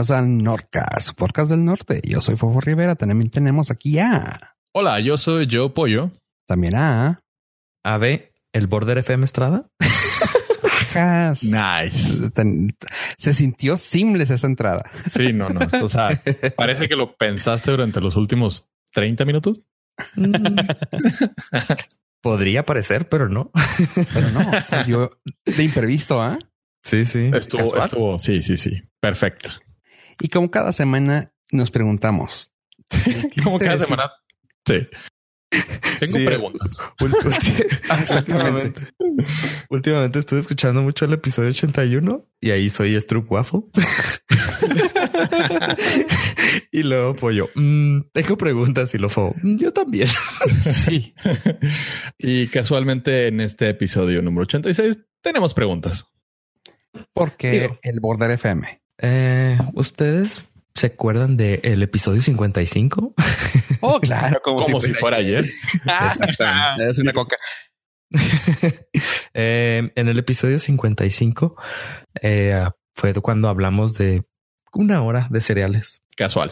bienvenidos al Nordcast, podcast del norte. Yo soy Fofo Rivera. También tenemos aquí a. Hola, yo soy Joe Pollo. También a. Ave, el Border FM Estrada. Nice. Se sintió seamless esa entrada. Sí, no, no. O sea, parece que lo pensaste durante los últimos 30 minutos. Podría parecer, pero no. Pero no, salió de imprevisto, ¿ah? Sí, sí. Estuvo, estuvo, sí, sí, sí. Perfecto. Y como cada semana nos preguntamos. como cada semana. Sí. Tengo preguntas. Exactamente. Últimamente estuve escuchando mucho el episodio 81 y ahí soy Struck Waffle. y luego pollo. Mm, tengo preguntas y lo fue. Mm, yo también. sí. y casualmente en este episodio número 86 tenemos preguntas. ¿Por qué el Border FM? Eh, ¿Ustedes se acuerdan del episodio 55? Oh, claro, como, si, fuera ayer. es una coca. Eh, en el episodio 55 eh, fue cuando hablamos de una hora de cereales. Casual.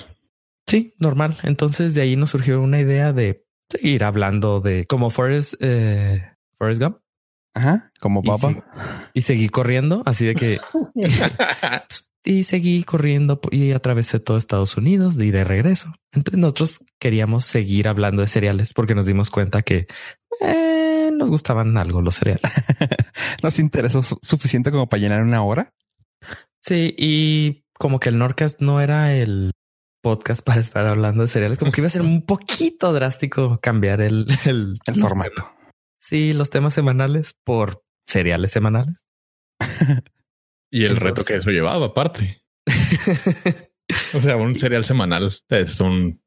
Sí, normal. Entonces de ahí nos surgió una idea de seguir hablando de como Forrest, eh, Forrest Gump. Ajá, como papá. Y, seguí corriendo, así de que... y seguí corriendo y atravesé todo Estados Unidos y de regreso. Entonces nosotros queríamos seguir hablando de cereales porque nos dimos cuenta que eh, nos gustaban algo los cereales. nos interesó suficiente como para llenar una hora. Sí, y como que el Norcast no era el podcast para estar hablando de cereales, como que iba a ser un poquito drástico cambiar el, el, formato. Sí, los temas semanales por cereales semanales. y el reto que eso llevaba aparte. o sea, un cereal semanal es un,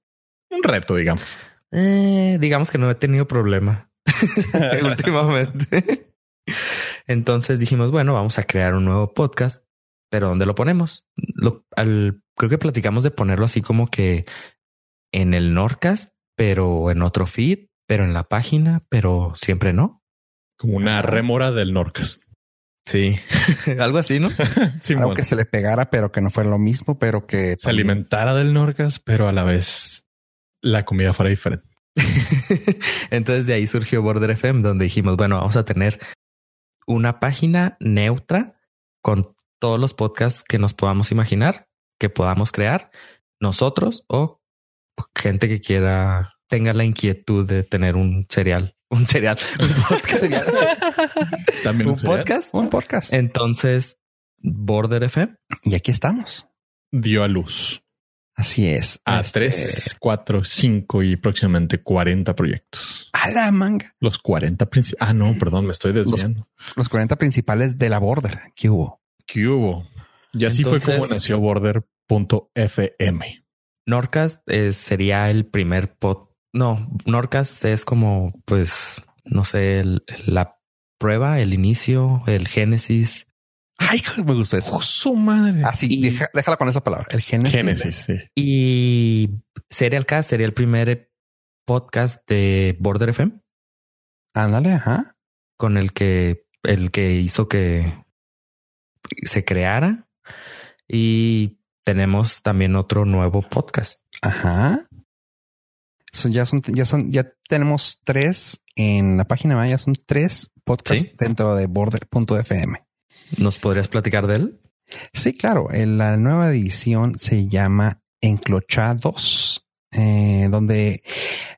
un reto, digamos. Eh, digamos que no he tenido problema últimamente. Entonces dijimos, bueno, vamos a crear un nuevo podcast, pero ¿dónde lo ponemos? Lo, al, creo que platicamos de ponerlo así como que en el Nordcast, pero en otro feed pero en la página, pero siempre no. Como una rémora del Norcas. Sí, algo así, ¿no? sí, algo que se le pegara, pero que no fuera lo mismo, pero que se alimentara del Norcas, pero a la vez la comida fuera diferente. Entonces de ahí surgió Border FM, donde dijimos, bueno, vamos a tener una página neutra con todos los podcasts que nos podamos imaginar, que podamos crear nosotros o gente que quiera tenga la inquietud de tener un cereal, un cereal, un podcast. También un, podcast, un podcast. Entonces, Border FM. Y aquí estamos. Dio a luz. Así es. A este... tres, cuatro, cinco y próximamente 40 proyectos. A la manga. Los 40 principales. Ah, no, perdón, me estoy desviando. Los, los 40 principales de la Border. ¿Qué hubo? ¿Qué hubo? Y así fue como nació Border.fm. Norcast eh, sería el primer pod no, Norcast es como, pues, no sé, la prueba, el inicio, el génesis. Ay, me gusta eso. Oh, su madre. Así, déjala con esa palabra. El génesis. Génesis, sí. Y Serial Cast sería el primer podcast de Border FM. Ándale, ajá. Con el que, el que hizo que se creara. Y tenemos también otro nuevo podcast. Ajá ya son, ya son, ya tenemos tres en la página, ya son tres podcasts dentro de Border.fm. ¿Nos podrías platicar de él? Sí, claro. En la nueva edición se llama Enclochados, eh, donde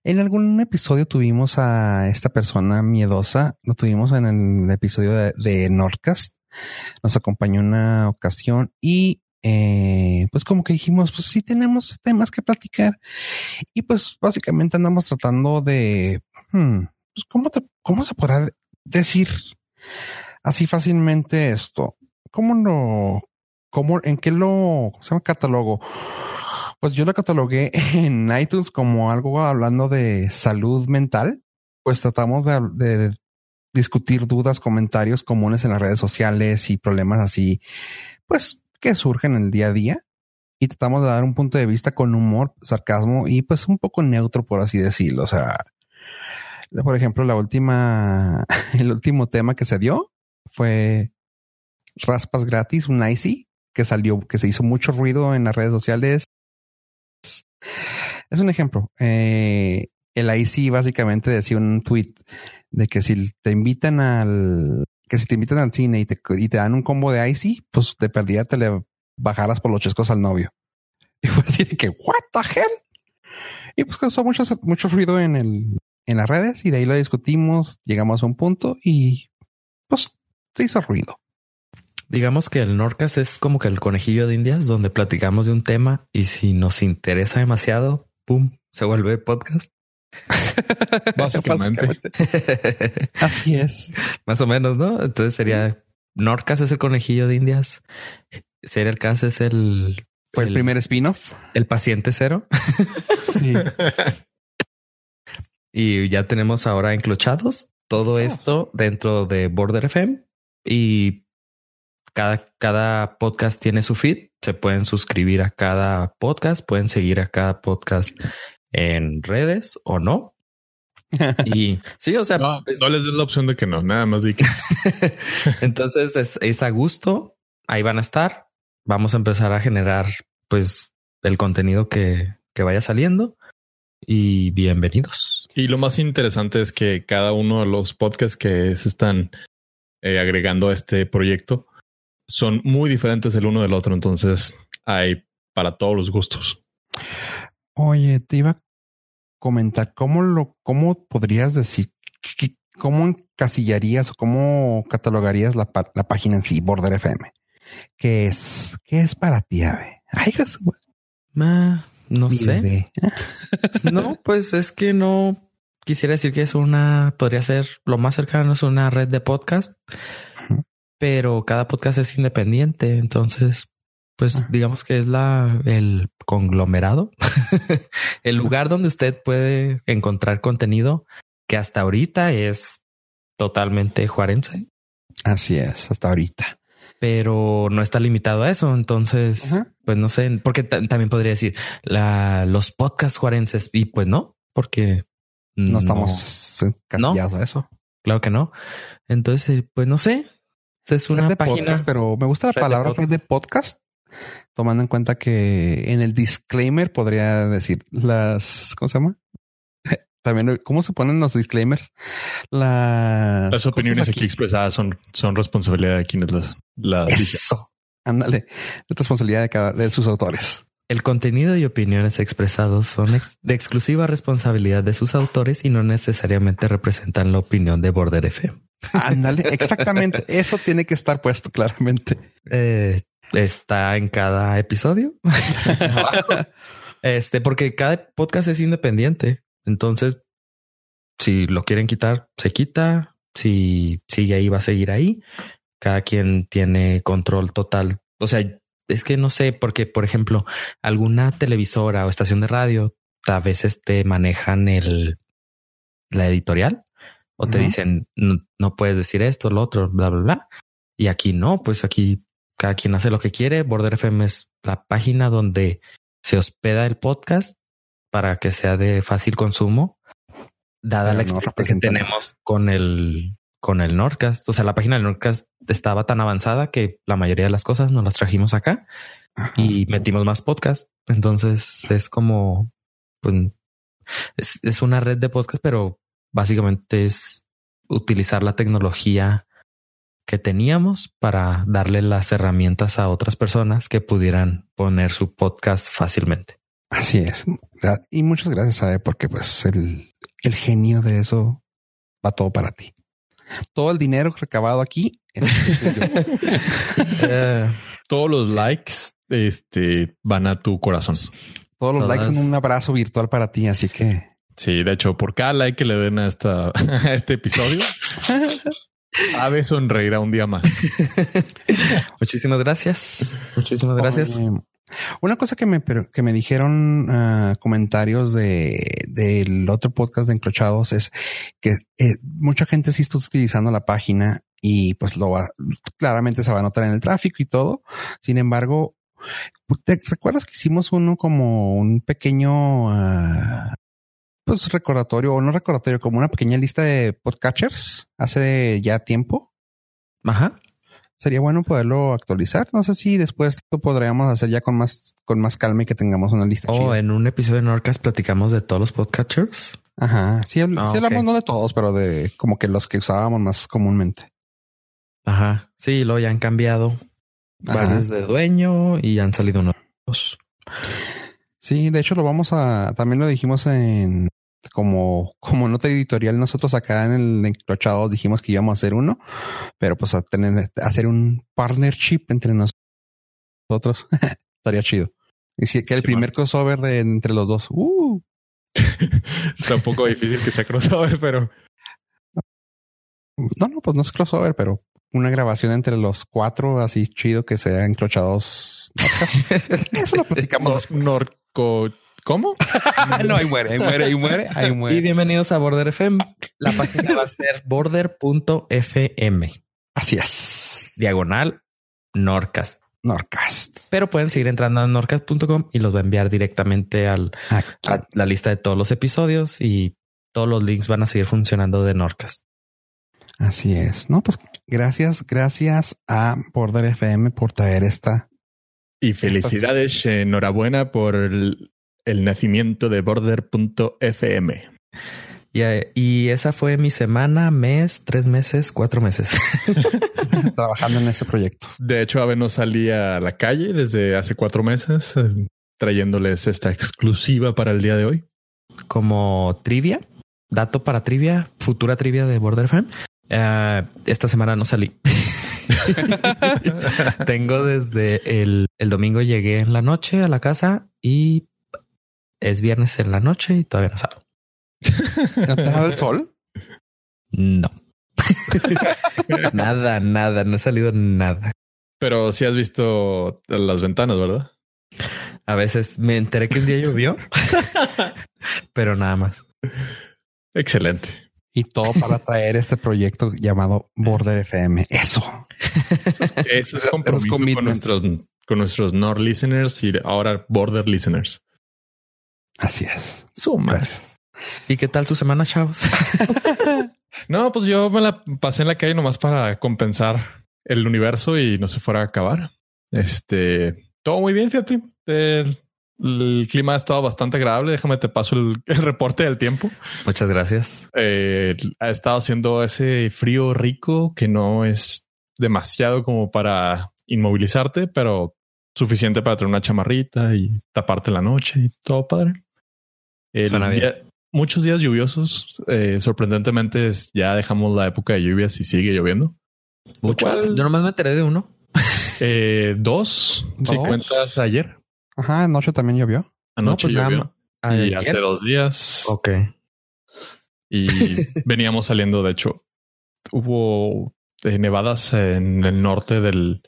en algún episodio tuvimos a esta persona miedosa, lo tuvimos en el episodio de, de Nordcast. Nos acompañó una ocasión y eh, pues como que dijimos, pues sí tenemos temas que platicar y pues básicamente andamos tratando de, hmm, pues cómo, cómo se podrá decir así fácilmente esto, cómo no, cómo, en qué lo, se llama catálogo. Pues yo lo catalogué en iTunes como algo hablando de salud mental. Pues tratamos de, de discutir dudas, comentarios comunes en las redes sociales y problemas así, pues que surgen en el día a día y tratamos de dar un punto de vista con humor, sarcasmo y pues un poco neutro, por así decirlo. O sea, por ejemplo, la última, el último tema que se dio fue raspas gratis, un icy. que salió, que se hizo mucho ruido en las redes sociales. Es un ejemplo. Eh, el IC básicamente decía un tweet de que si te invitan al, que si te invitan al cine y te, y te dan un combo de IC, pues de perdida te le bajaras por los chescos al novio. Y fue así de que, what the hell? Y pues causó mucho, mucho ruido en el, en las redes y de ahí lo discutimos, llegamos a un punto y pues se hizo ruido. Digamos que el Norcas es como que el conejillo de indias donde platicamos de un tema y si nos interesa demasiado, pum, se vuelve podcast. Básicamente. Así es. Más o menos, ¿no? Entonces sería Norcas es el conejillo de indias. Serial Cast es el... Fue el, primer spin-off. El paciente cero. sí. y ya tenemos ahora enclochados todo ah. esto dentro de Border FM y cada, cada podcast tiene su feed. Se pueden suscribir a cada podcast, pueden seguir a cada podcast en redes o no. Y sí, o sea, no, les des la opción de que no, nada más di que. Entonces es, es a gusto. Ahí van a estar. Vamos a empezar a generar pues el contenido que, que vaya saliendo y bienvenidos. Y lo más interesante es que cada uno de los podcasts que se están eh, agregando a este proyecto son muy diferentes el uno del otro. Entonces hay para todos los gustos. Oye, te iba a comentar cómo lo, cómo podrías decir, cómo encasillarías o cómo catalogarías la, la, página en sí, Border FM. ¿Qué es? ¿Qué es para ti, Ave? Ay, Jesús. No sé. no, pues es que no quisiera decir que es una, podría ser lo más cercano es una red de podcast, pero cada podcast es independiente. Entonces, pues digamos que es la, el conglomerado, el lugar donde usted puede encontrar contenido que hasta ahorita es totalmente juarense. Así es, hasta ahorita pero no está limitado a eso. Entonces, pues no sé, porque también podría decir la, los podcasts juarenses y pues no, porque no estamos casillados a eso. Claro que no. Entonces, pues no sé. Es una página, pero me gusta la palabra de podcast, tomando en cuenta que en el disclaimer podría decir las, ¿cómo se llama? También, ¿cómo se ponen los disclaimers? Las opiniones aquí? expresadas son, son responsabilidad de quienes las, las Eso. Ándale. Es responsabilidad de cada de sus autores. El contenido y opiniones expresados son de exclusiva responsabilidad de sus autores y no necesariamente representan la opinión de Border FM. Ándale, exactamente. Eso tiene que estar puesto claramente. Eh, está en cada episodio. este, porque cada podcast es independiente. Entonces, si lo quieren quitar, se quita. Si sigue ahí, va a seguir ahí. Cada quien tiene control total. O sea, es que no sé, porque, por ejemplo, alguna televisora o estación de radio a veces te manejan el la editorial o te dicen no, puedes decir esto, lo otro, bla, bla, bla. Y aquí no, pues aquí cada quien hace lo que quiere. Border FM es la página donde se hospeda el podcast para que sea de fácil consumo, dada la experiencia que tenemos con el con el Nordcast. O sea, la página del Nordcast estaba tan avanzada que la mayoría de las cosas nos las trajimos acá y metimos más podcast. Entonces es como pues, es, es una red de podcast, pero básicamente es utilizar la tecnología que teníamos para darle las herramientas a otras personas que pudieran poner su podcast fácilmente. Así es. Y muchas gracias, a porque pues el, el genio de eso va todo para ti. Todo el dinero recabado aquí. Eh, todos los likes este, van a tu corazón. Todos los likes son un abrazo virtual para ti. Así que sí, de hecho, por cada like que le den a, esta, a este episodio, Ave sonreirá un día más. Muchísimas gracias. Muchísimas gracias. Una cosa que me, que me dijeron uh, comentarios de del otro podcast de Encrochados es que eh, mucha gente sí está utilizando la página y pues lo va, claramente se va a notar en el tráfico y todo. Sin embargo, ¿te recuerdas que hicimos uno como un pequeño uh, pues recordatorio o no recordatorio, como una pequeña lista de podcatchers hace ya tiempo? Ajá. sería bueno poderlo actualizar. No sé si después lo podríamos hacer ya con más, con más calma y que tengamos una lista. O chida. en un episodio de Norcas platicamos de todos los podcatchers. Ajá. Sí, habl- Ah, sí hablamos no de todos, pero de como que los que usábamos más comúnmente. Ajá. Sí, lo ya han cambiado Ajá. varios de dueño y han salido nuevos. Sí, de hecho lo vamos a, también lo dijimos en como, como nota editorial, nosotros acá en el Encrochados dijimos que íbamos a hacer uno, pero pues a tener, a hacer un partnership entre nosotros. Estaría chido. Y si que el Sí, primer crossover de entre los dos. Uh, Está un poco difícil que sea crossover, pero no, no, pues no es crossover, pero una grabación entre los cuatro así chido que sea encrochados. Eso lo platicamos. Norco. ¿Cómo? no, ahí muere, ahí muere, ahí muere, ahí Y muere. bienvenidos a Border FM. La página va a ser border.fm Así es. diagonal Norcast. Norcast. Pero pueden seguir entrando a norcast.com y los va a enviar directamente al, Aquí. a la lista de todos los episodios y todos los links van a seguir funcionando de Norcast. Así es. No, pues gracias, gracias a Border FM por traer esta. Y felicidades, enhorabuena por el, el nacimiento de Border.fm. Y, eh, y esa fue mi semana, mes, tres meses, cuatro meses. trabajando en este proyecto. De hecho, Ave no salía a la calle desde hace cuatro meses, eh, trayéndoles esta exclusiva para el día de hoy. Como trivia, dato para trivia, futura trivia de Border FM. Eh, esta semana no salí. Tengo desde el, el domingo llegué en la noche a la casa y es viernes en la noche y todavía no salgo. ¿No te ha dado el sol? No. nada, nada, no he salido nada. Pero sí has visto las ventanas, ¿verdad? A veces me enteré que un día llovió, pero nada más. Excelente. Y todo para traer este proyecto llamado Border FM. Eso. Eso es compromiso commitment. con nuestros, con nuestros Nord listeners y ahora Border listeners. Así es. Suma. Gracias. ¿Y qué tal su semana, chavos? No, pues yo me la pasé en la calle nomás para compensar el universo y no se fuera a acabar. Este, todo muy bien, fíjate. El, el clima ha estado bastante agradable. Déjame te paso el, el reporte del tiempo. Muchas gracias. Eh, ha estado haciendo ese frío rico que no es demasiado como para inmovilizarte, pero suficiente para tener una chamarrita y taparte la noche y todo padre. El Suena bien. día- muchos días lluviosos. eh, sorprendentemente ya dejamos la época de lluvias y sigue lloviendo. Lo Muchos. cual- Yo nomás me enteré de uno. Eh, dos, si Dos. cuentas ayer. Ajá, anoche también llovió. Anoche pues llovió. Y ¿Ayer? hace dos días. Ok. y veníamos saliendo. De hecho, hubo nevadas en el norte del,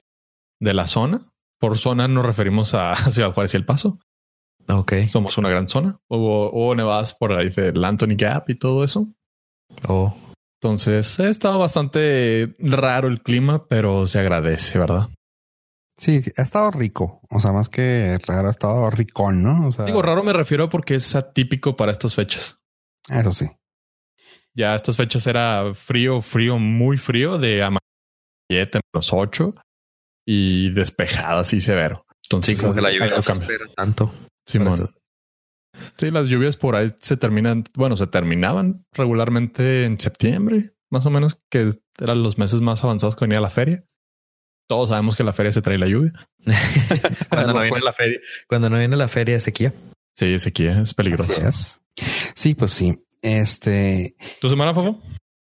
de la zona. Por zona nos referimos a Ciudad Juárez y El Paso. Ok. Somos una gran zona. Hubo, hubo nevadas por ahí del Anthony Gap y todo eso. Oh. Entonces ha estado bastante raro el clima, pero se agradece, ¿verdad? Sí, sí, ha estado rico. O sea, más que raro, ha estado ricón, ¿no? O sea, Digo, raro me refiero porque es atípico para estas fechas. Eso sí. Ya estas fechas era frío, frío, muy frío de amarillete menos ocho y despejado así severo. Entonces, Sí, como que la lluvia no se espera tanto. Simón. Sí, las lluvias por ahí se terminan, bueno, se terminaban regularmente en septiembre, más o menos, que eran los meses más avanzados que venía la feria. Todos sabemos que la feria se trae la lluvia. Cuando no Los viene la feria. Cuando no viene la feria sequía. Sí, sequía es peligroso. Es. Sí, pues sí. Este, ¿Tu semana, Fafo?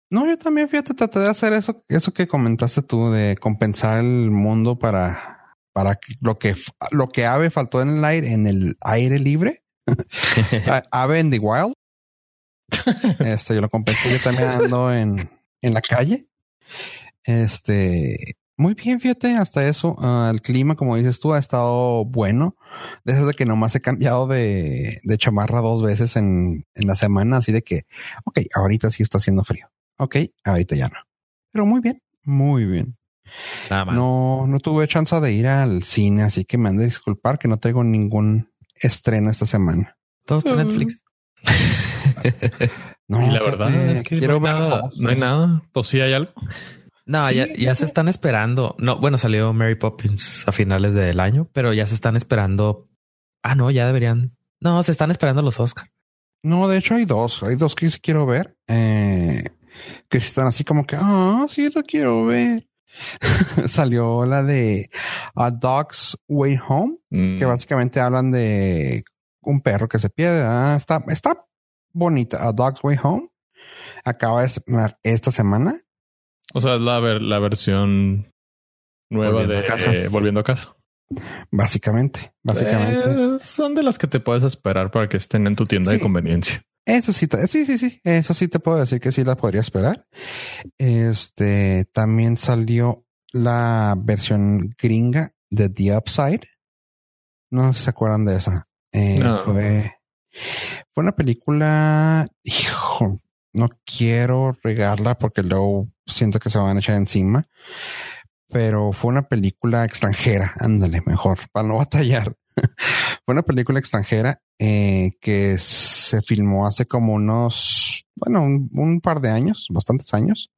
no, yo también, fíjate, traté de hacer eso, eso que comentaste tú, de compensar el mundo para, para lo que, lo que Ave faltó en el aire, en el aire libre. Ave en the wild. Este, yo lo compensé, yo también ando en, en la calle. Este, muy bien, fíjate, hasta eso. ah, el clima, como dices tú, ha estado bueno. Desde que nomás he cambiado de, de chamarra dos veces en, en la semana, así de que, ok, ahorita sí está haciendo frío. Ok, ahorita ya no. Pero muy bien, muy bien. Nada más. No, no tuve chance de ir al cine, así que me han de disculpar que no traigo ningún estreno esta semana. Todo está en Mm. Netflix. No, y la verdad es que quiero no, hay ver nada, dos. no hay nada. ¿O sí hay algo? No, Sí, ya, ya se están esperando. No, bueno, salió Mary Poppins a finales del año, pero ya se están esperando. Ah, no, ya deberían. No, se están esperando los Oscar. No, de hecho hay dos. Hay dos que sí quiero ver. eh, que están así como que, ah, sí lo quiero ver. Salió la de A Dog's Way Home, Mm, que básicamente hablan de un perro que se pierde. Ah, está, está bonita. A Dog's Way Home. Acaba de estrenar esta semana. O sea, es la, ver- la versión nueva Volviendo de a casa. eh, Volviendo a casa. Básicamente, básicamente. Eh, son de las que te puedes esperar para que estén en tu tienda de Sí. conveniencia. Eso sí, sí, sí, sí. Eso sí te puedo decir que sí la podría esperar. Este también salió la versión gringa de The Upside. No sé si se acuerdan de esa. Eh, No. Fue, fue una película. Hijo, no quiero regarla porque luego siento que se van a echar encima. Pero fue una película extranjera. Ándale, mejor para no batallar. fue una película extranjera eh, que se filmó hace como unos, bueno, un, par de años, bastantes años.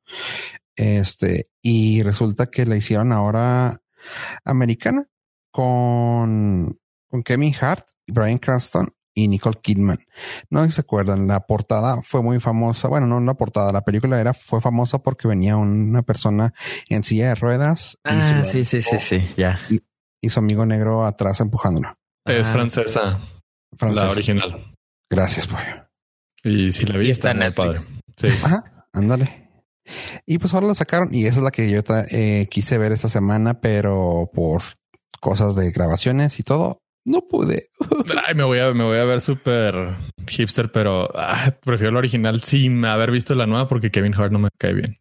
Este, y resulta que la hicieron ahora americana con, con Kevin Hart, Brian Cranston y Nicole Kidman. No se acuerdan, la portada fue muy famosa. Bueno, no la portada, la película era, fue famosa porque venía una persona en silla de ruedas y, Ah, su, sí, sí, sí, sí, ya. y su amigo negro atrás empujándolo. Es Ah, francesa, la original. Gracias, pollo. Y si la vi, está en Netflix. padre. Sí. Ajá, ándale. Y pues ahora la sacaron y esa es la que yo eh, quise ver esta semana, pero por cosas de grabaciones y todo, no pude. Ay, me voy a, me voy a ver súper hipster, pero ah, prefiero la original sin haber visto la nueva porque Kevin Hart no me cae bien.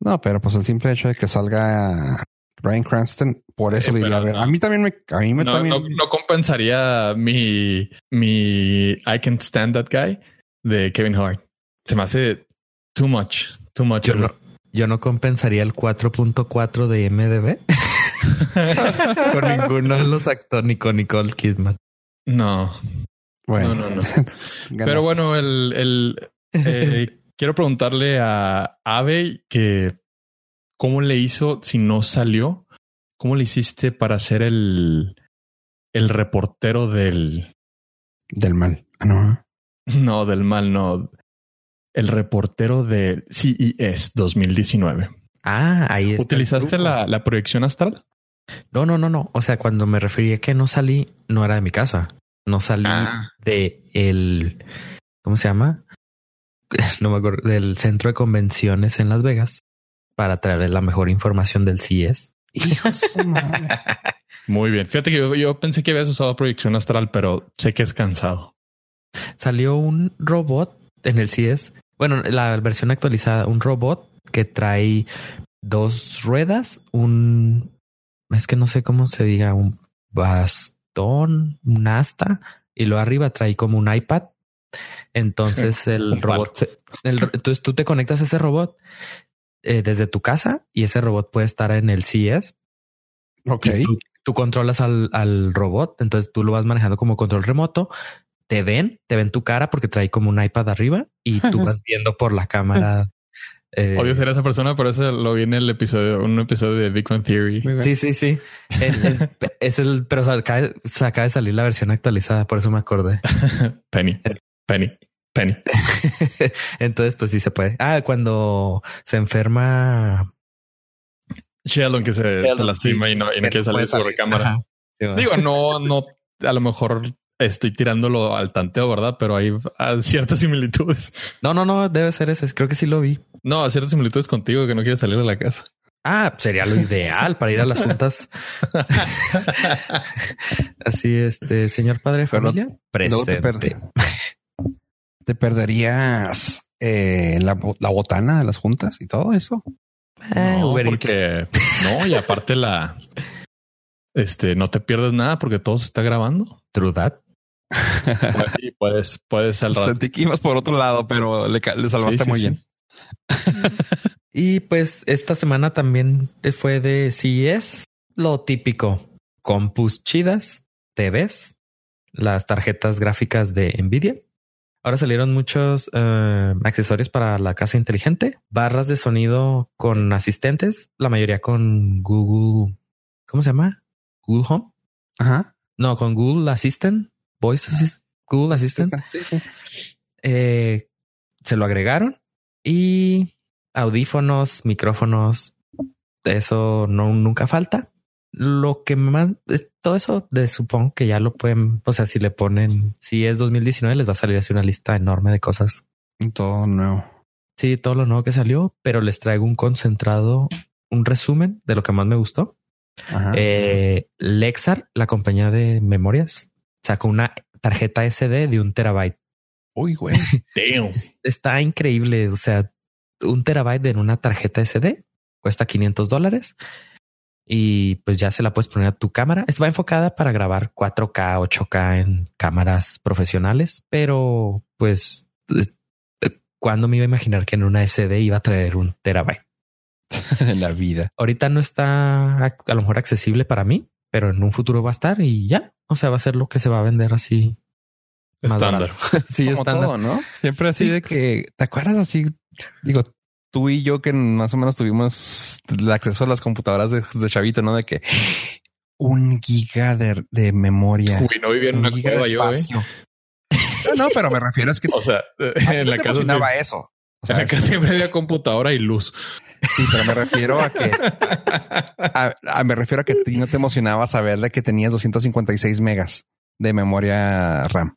No, pero pues el simple hecho de que salga Brian Cranston, por eso Eh, le iría a ver. no. A mí también me, a mí me No, también. no, no compensaría mi, mi I can't stand that guy de Kevin Hart. Se me hace too much, too much. Yo no, yo no compensaría el 4.4 de MDB con ninguno de los actores ni con Nicole Kidman. No, Bueno, no, no. Pero bueno, el, el eh, quiero preguntarle a Ave que cómo le hizo si no salió, cómo le hiciste para ser el el reportero del del mal. Ah, no. no del mal, no el reportero del CES 2019. Ah, ahí está. ¿Utilizaste la, la proyección astral? No, no, no, no. O sea, cuando me refería que no salí, no era de mi casa. No salí Ah. de el, ¿cómo se llama? No me acuerdo, del centro de convenciones en Las Vegas para traer la mejor información del madre. Muy bien. Fíjate que yo, yo pensé que habías usado proyección astral, pero sé que es cansado. Salió un robot en el CES. Bueno, la versión actualizada, un robot que trae dos ruedas, un, es que no sé cómo se diga, un bastón, un asta, y luego arriba trae como un iPad. Entonces el robot, se- el ro- entonces tú te conectas a ese robot eh, desde tu casa y ese robot puede estar en el CES Ok. tú, tú controlas al, al robot, entonces tú lo vas manejando como control remoto. Te ven, te ven tu cara porque trae como un iPad arriba y tú vas viendo por la cámara. Eh, Odio ser esa persona, pero eso lo vi en el episodio, un episodio de Big Bang Theory. Sí, sí, sí. El- el- es el, pero se acaba, acaba de salir la versión actualizada, por eso me acordé. Penny, Penny, Penny. Entonces, pues sí se puede. Ah, cuando se enferma. Sheldon que se, Sheldon, se lastima sí. y no, y no quiere salir de su recámara. Sí. Digo, no, no, a lo mejor estoy tirándolo al tanteo, ¿verdad? Pero hay ah, ciertas similitudes. No, no, no, debe ser ese. Creo que sí lo vi. No, ciertas similitudes contigo que no quieres salir de la casa. Ah, sería lo ideal para ir a las juntas. Así, este, señor padre de Pero no- familia, Luego te, te perderías eh, la, la botana de las juntas y todo eso. Eh, no, porque no, y aparte la este no te pierdes nada porque todo se está grabando. True that. y puedes, puedes al rato. Sentí que ibas por otro lado, pero le, salvaste Sí, sí, muy sí. bien. Y pues esta semana también fue de CES, lo típico, compus chidas, TVs, las tarjetas gráficas de Nvidia, Ahora salieron muchos eh, accesorios para la casa inteligente, barras de sonido con asistentes, la mayoría con Google. ¿Cómo se llama? Google Home. Ajá. No, con Google Assistant, Voice Assistant, Google Assistant. Sí, sí. Eh, se lo agregaron y audífonos, micrófonos, eso no nunca falta. Lo que más todo eso de supongo que ya lo pueden, o sea, si le ponen, si es 2019 les va a salir así una lista enorme de cosas. Todo nuevo. Sí, todo lo nuevo que salió, pero les traigo un concentrado, un resumen de lo que más me gustó. Ajá. Eh, Lexar, la compañía de memorias, sacó una tarjeta SD de un terabyte. Uy, güey. Damn. Está increíble. O sea, un terabyte en una tarjeta SD cuesta 500 dólares y pues ya se la puedes poner a tu cámara. Va enfocada para grabar 4K, 8K en cámaras profesionales, pero pues es- eh, cuando me iba a imaginar que en una SD iba a traer un terabyte. en la vida. Ahorita no está a, a lo mejor accesible para mí, pero en un futuro va a estar y ya. O sea, va a ser lo que se va a vender así. Más Estándar. sí, Como estándar. todo, ¿no? Siempre así Sí. de que, ¿te acuerdas así? Digo, tú y yo que más o menos tuvimos el acceso a las computadoras de, de chavito, ¿no? De que un giga de, de memoria. Uy, no vivía en un una giga de cueva yo, eh. espacio. No, no, pero me refiero es que O sea, en la te casa, emocionaba sí- eso. O en sea, la casa siempre había computadora y luz. sí, pero me refiero a que a- a- me refiero a que a ti no te emocionaba saber de que tenías 256 megas de memoria RAM.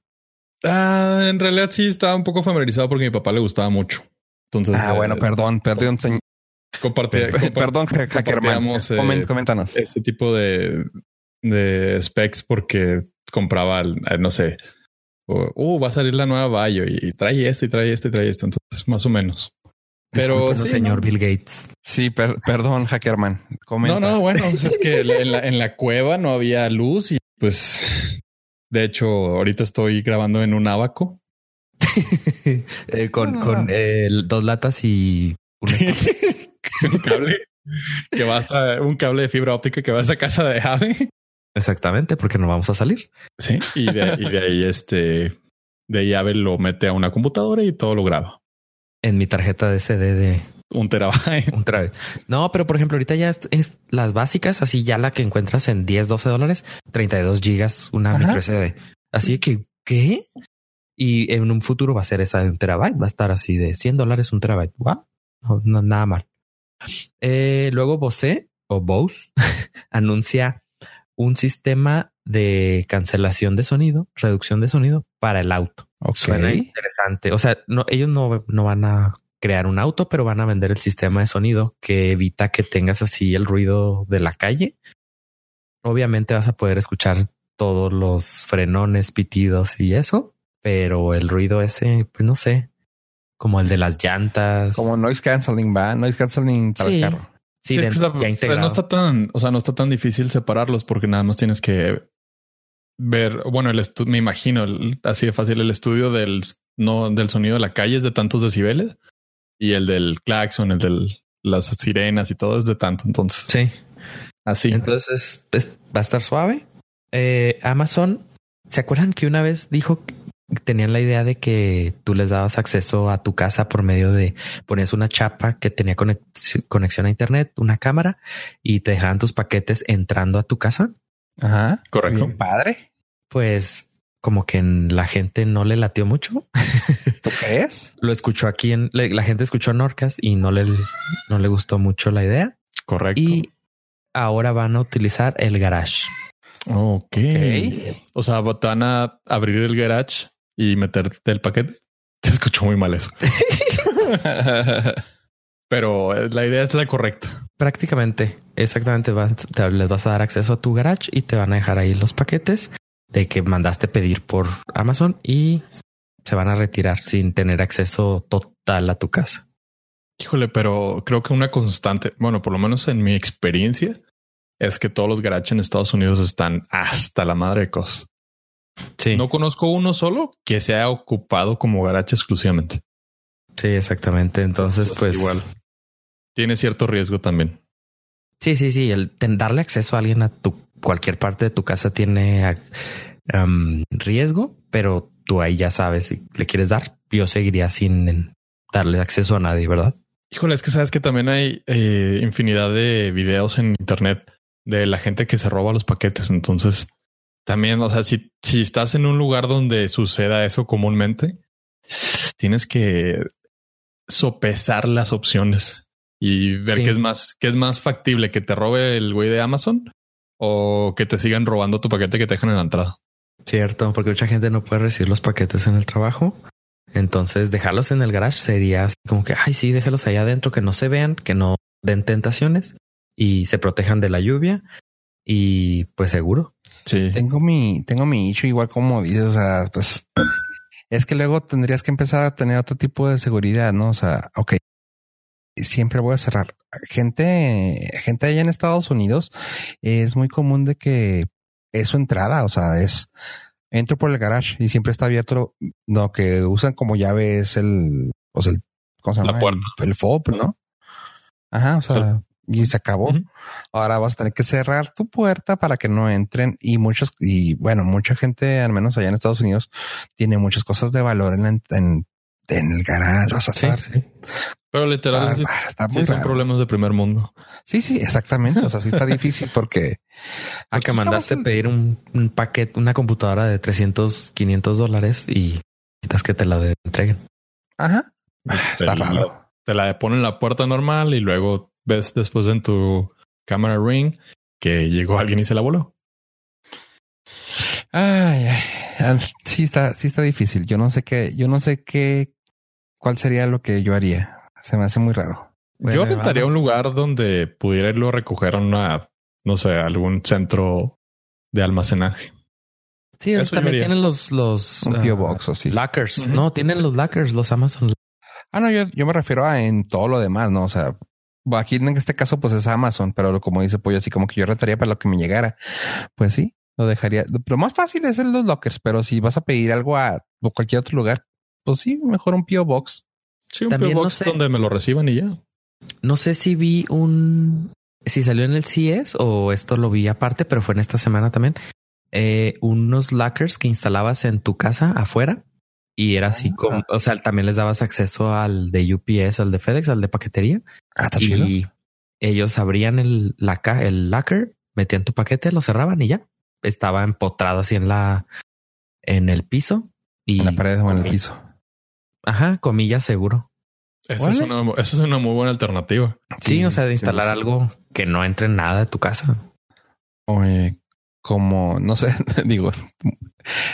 Ah, en realidad sí estaba un poco familiarizado porque a mi papá le gustaba mucho. Entonces, Ah, bueno, eh, perdón, perdón, señor. compartía- compa- Perdón, Hackerman. compartíamos, eh, Coméntanos. ese tipo de, de specs porque compraba, eh, no sé, o, uh, va a salir la nueva Bayo y trae esto y trae esto y trae esto. Entonces, más o menos. Pero sí, señor ¿no? Bill Gates. Sí, per- perdón, Hackerman. Comenta. No, no, bueno, pues es que la- en la, en la cueva no había luz y pues, de hecho, ahorita estoy grabando en un abaco. Eh, con Ah. con eh, dos latas y un cable que va hasta un cable de fibra óptica que va hasta casa de Ave. Exactamente, porque no vamos a salir. Sí. Y de, y de ahí, este, de ahí Ave lo mete a una computadora y todo lo graba. En mi tarjeta de CD de Un terabyte. un terabyte. No, pero por ejemplo, ahorita ya es, es las básicas, así ya la que encuentras en 10, 12 dólares, 32 gigas, una Ajá. micro SD. Así que, ¿qué? Y en un futuro va a ser esa de un terabyte, va a estar así de 100 dólares un terabyte. Wow, no, no, nada mal. Eh, luego Bose o Bose anuncia un sistema de cancelación de sonido, reducción de sonido para el auto. Suena interesante. O sea, no, ellos no, no van a crear un auto, pero van a vender el sistema de sonido que evita que tengas así el ruido de la calle. Obviamente vas a poder escuchar todos los frenones, pitidos y eso, pero el ruido ese, pues no sé, como el de las llantas. Como noise canceling, va, noise canceling para Sí. el carro. Sí, Sí, es que está- no está tan, o sea, no está tan difícil separarlos porque nada más tienes que ver, bueno, el me imagino el- así de fácil el estudio del no del sonido de la calle es de tantos decibeles y el del claxon, el de las sirenas y todo es de tanto. Entonces, Sí. así. Entonces es- va a estar suave. Eh, Amazon, ¿se acuerdan que una vez dijo que tenían la idea de que tú les dabas acceso a tu casa por medio de ponías una chapa que tenía conex- conexión a internet, una cámara y te dejaban tus paquetes entrando a tu casa? Ajá. Correcto. Bien padre. Pues como que en- la gente no le latió mucho. ¿Tú crees? Lo escuchó aquí en la gente escuchó en Orcas y no le, no le gustó mucho la idea. Correcto. Y ahora van a utilizar el garage. ok. Ok. O sea, te van a abrir el garage y meterte el paquete. Se escuchó muy mal eso, pero eh, la idea es la correcta. Prácticamente, exactamente. vas- te- les vas a dar acceso a tu garage y te van a dejar ahí los paquetes de que mandaste pedir por Amazon y se van a retirar sin tener acceso total a tu casa. Híjole, pero creo que una constante, bueno, por lo menos en mi experiencia, es que todos los garages en Estados Unidos están hasta la madre de cosas. Sí, No conozco uno solo que se haya ocupado como garage exclusivamente. sí, exactamente. Entonces, pues igual tiene cierto riesgo también. Sí, sí, sí. El darle acceso a alguien a tu cualquier parte de tu casa tiene um, riesgo, pero tú ahí ya sabes si le quieres dar. Yo seguiría sin darle acceso a nadie, ¿verdad? Híjole, es que sabes que también hay eh, infinidad de videos en internet de la gente que se roba los paquetes. Entonces, también, o sea, si, si estás en un lugar donde suceda eso comúnmente, tienes que sopesar las opciones y ver qué es más, qué es más factible, que te robe el güey de Amazon o que te sigan robando tu paquete que te dejan en la entrada. Cierto, porque mucha gente no puede recibir los paquetes en el trabajo. Entonces, dejarlos en el garage sería como que, ay, sí, déjalos ahí adentro, que no se vean, que no den tentaciones y se protejan de la lluvia. Y pues seguro. Sí. Tengo mi, tengo mi issue igual como dices, o sea, pues es que luego tendrías que empezar a tener otro tipo de seguridad, ¿no? O sea, ok, siempre voy a cerrar. Gente, gente allá en Estados Unidos es muy común de que es su entrada, o sea, es entro por el garage y siempre está abierto. Lo que usan como llave es el, o sea, el, ¿cómo se llama? El, FOB, ¿no? Ajá, o sea, y se acabó. Ahora vas a tener que cerrar tu puerta para que no entren y muchos, y bueno, mucha gente, al menos allá en Estados Unidos, tiene muchas cosas de valor en, en, en el garage. Vas a sí, Pero literalmente ah, sí, son problemas de primer mundo. Sí, sí, exactamente. O sea, sí está difícil porque... Acá mandaste pedir un, paquete, una computadora de 300, 500 dólares y necesitas que te la entreguen. Ajá. Ah, está raro. te la ponen en la puerta normal y luego ves después en tu cámara ring que llegó alguien y se la voló. Ay, ay, sí está, sí está difícil. Yo no sé qué, yo no sé qué, cuál sería lo que yo haría. Se me hace muy raro. yo rentaría un lugar donde pudiera irlo a recoger a una, no sé, algún centro de almacenaje. Sí, también tienen los, los un uh, box o sí. Lockers. No, tienen los lockers, los Amazon. Ah, no, yo, yo me refiero a en todo lo demás, ¿no? O sea, aquí en este caso, pues es Amazon, pero como dice Pollo, así como que yo retaría para lo que me llegara. Pues sí, lo dejaría. Lo más fácil es en los lockers, pero si vas a pedir algo a cualquier otro lugar, pues sí, mejor un P.O. Box. Sí, un P.O. Box donde me lo reciban y ya. No sé si vi un, si salió en el CES o esto lo vi aparte, pero fue en esta semana también. Eh, unos lockers que instalabas en tu casa afuera y era así como, o sea, también les dabas acceso al de UPS, al de FedEx, al de paquetería. Ah, y ellos abrían el, la, el locker, metían tu paquete, lo cerraban y ya. Estaba empotrado así en la, en el piso. Y en la pared o en el piso. Ajá, comillas seguro. Eso es, una, eso es una muy buena alternativa. Sí, o sea, de instalar algo que no entre nada de tu casa. Oye, como, no sé, digo,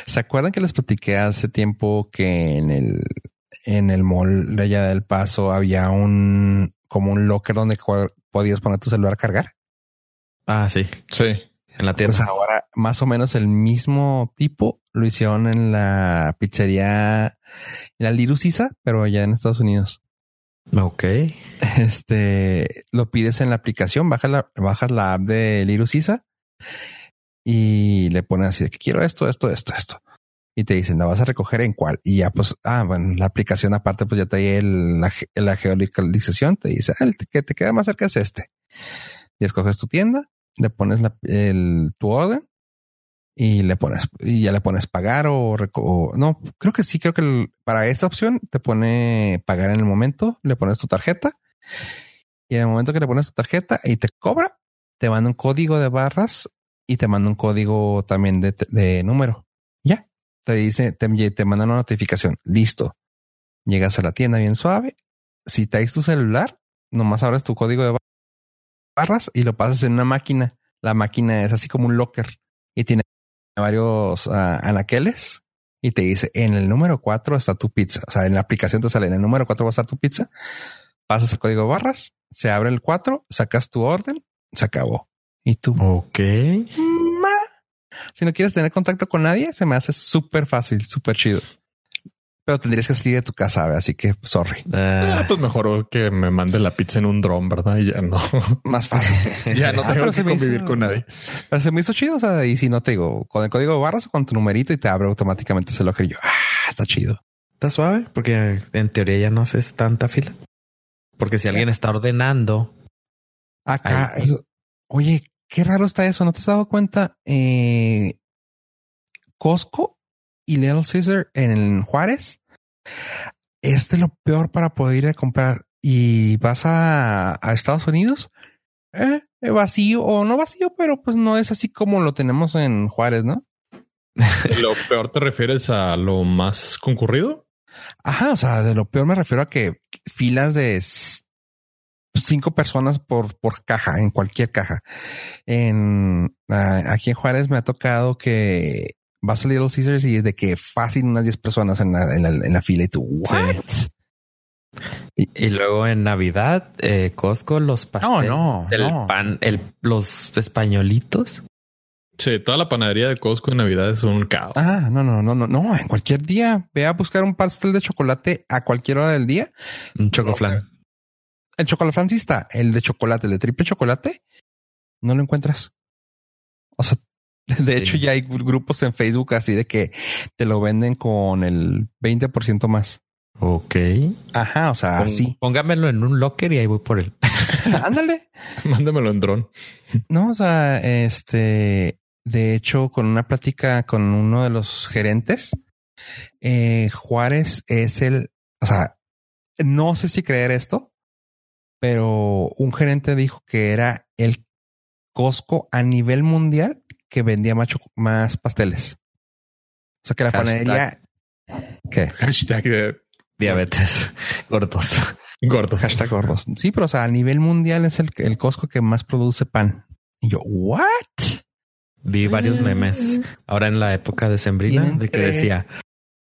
¿se acuerdan que les platiqué hace tiempo que en el, en el mall de allá del paso había un, como un locker donde podías poner tu celular a cargar? Ah, sí. Sí. En la tienda. Pues ahora, más o menos el mismo tipo lo hicieron en la pizzería, en la Lirusisa, pero allá en Estados Unidos. Ok. Este, lo pides en la aplicación, bajas la, bajas la app de Lirusisa y le pones así de que quiero esto, esto, esto, esto. Y te dicen, ¿la vas a recoger en cuál? Y ya, pues, ah, bueno, la aplicación aparte, pues ya te da la, la, geolocalización, te dice, ah, el que te queda más cerca es este. Y escoges tu tienda, le pones el, tu orden y le pones, y ya le pones pagar o, no, creo que sí, creo que para esta opción te pone pagar en el momento, le pones tu tarjeta y en el momento que le pones tu tarjeta y te cobra, te manda un código de barras y te manda un código también de, número. Ya te dice, te, te manda una notificación. Listo. Llegas a la tienda bien suave. Si traes tu celular, nomás abres tu código de barras y lo pasas en una máquina. La máquina es así como un locker y tiene varios ah, anaqueles y te dice en el número 4 está tu pizza. O sea, en la aplicación te sale en el número 4 va a estar tu pizza. Pasas el código barras, se abre el 4, sacas tu orden, se acabó. Y tú. Ok. Si no quieres tener contacto con nadie, se me hace súper fácil, súper chido. Pero tendrías que salir de tu casa, así que sorry. Ah, pues mejor que me mande la pizza en un dron, ¿verdad? Y ya no. Más fácil. ya no ah, tengo que convivir con nadie. Pero se me hizo chido. O sea, y si no te digo con el código barras o con tu numerito y te abre automáticamente ese locker. Y yo, ah, está chido. Está suave porque en teoría ya no haces tanta fila. Porque si alguien está ordenando acá, oye, Qué raro está eso. ¿No te has dado cuenta? Eh, Costco y Little Caesar en Juárez es de lo peor para poder ir a comprar y vas a, a Estados Unidos, eh, vacío o no vacío, pero pues no es así como lo tenemos en Juárez, ¿no? ¿Lo peor te refieres a lo más concurrido? Ajá, o sea, de lo peor me refiero a que filas de cinco personas por, por caja, en cualquier caja. En aquí en Juárez me ha tocado que vas a Little Caesars y es de que fácil unas 10 personas en la, en la, fila y tú, ¿what? Y, luego en Navidad, eh, Costco, los pasteles, no, no, pan, el, los españolitos. Sí, toda la panadería de Costco en Navidad es un caos. Ah, no, no, no, no, no. En cualquier día ve a buscar un pastel de chocolate a cualquier hora del día. Un chocoflan. el chocolate sí está. El de chocolate, el de triple chocolate, no lo encuentras. O sea, de hecho ya hay grupos en Facebook así de que te lo venden con el 20% más. Ok. Ajá, o sea, así. Póngamelo en un locker y ahí voy por él. Ándale. Mándamelo en dron. No, o sea, este, de hecho, con una plática con uno de los gerentes, eh, Juárez es el, o sea, no sé si creer esto, pero un gerente dijo que era el Costco a nivel mundial que vendía más, más pasteles. O sea que la panadería. ¿Qué? Hashtag de diabetes gordos. Gordos. Hashtag gordos. Sí, pero o sea, a nivel mundial es el, el Costco que más produce pan. Y yo, ¿what? Vi varios memes ahora en la época de Sembrina de que decía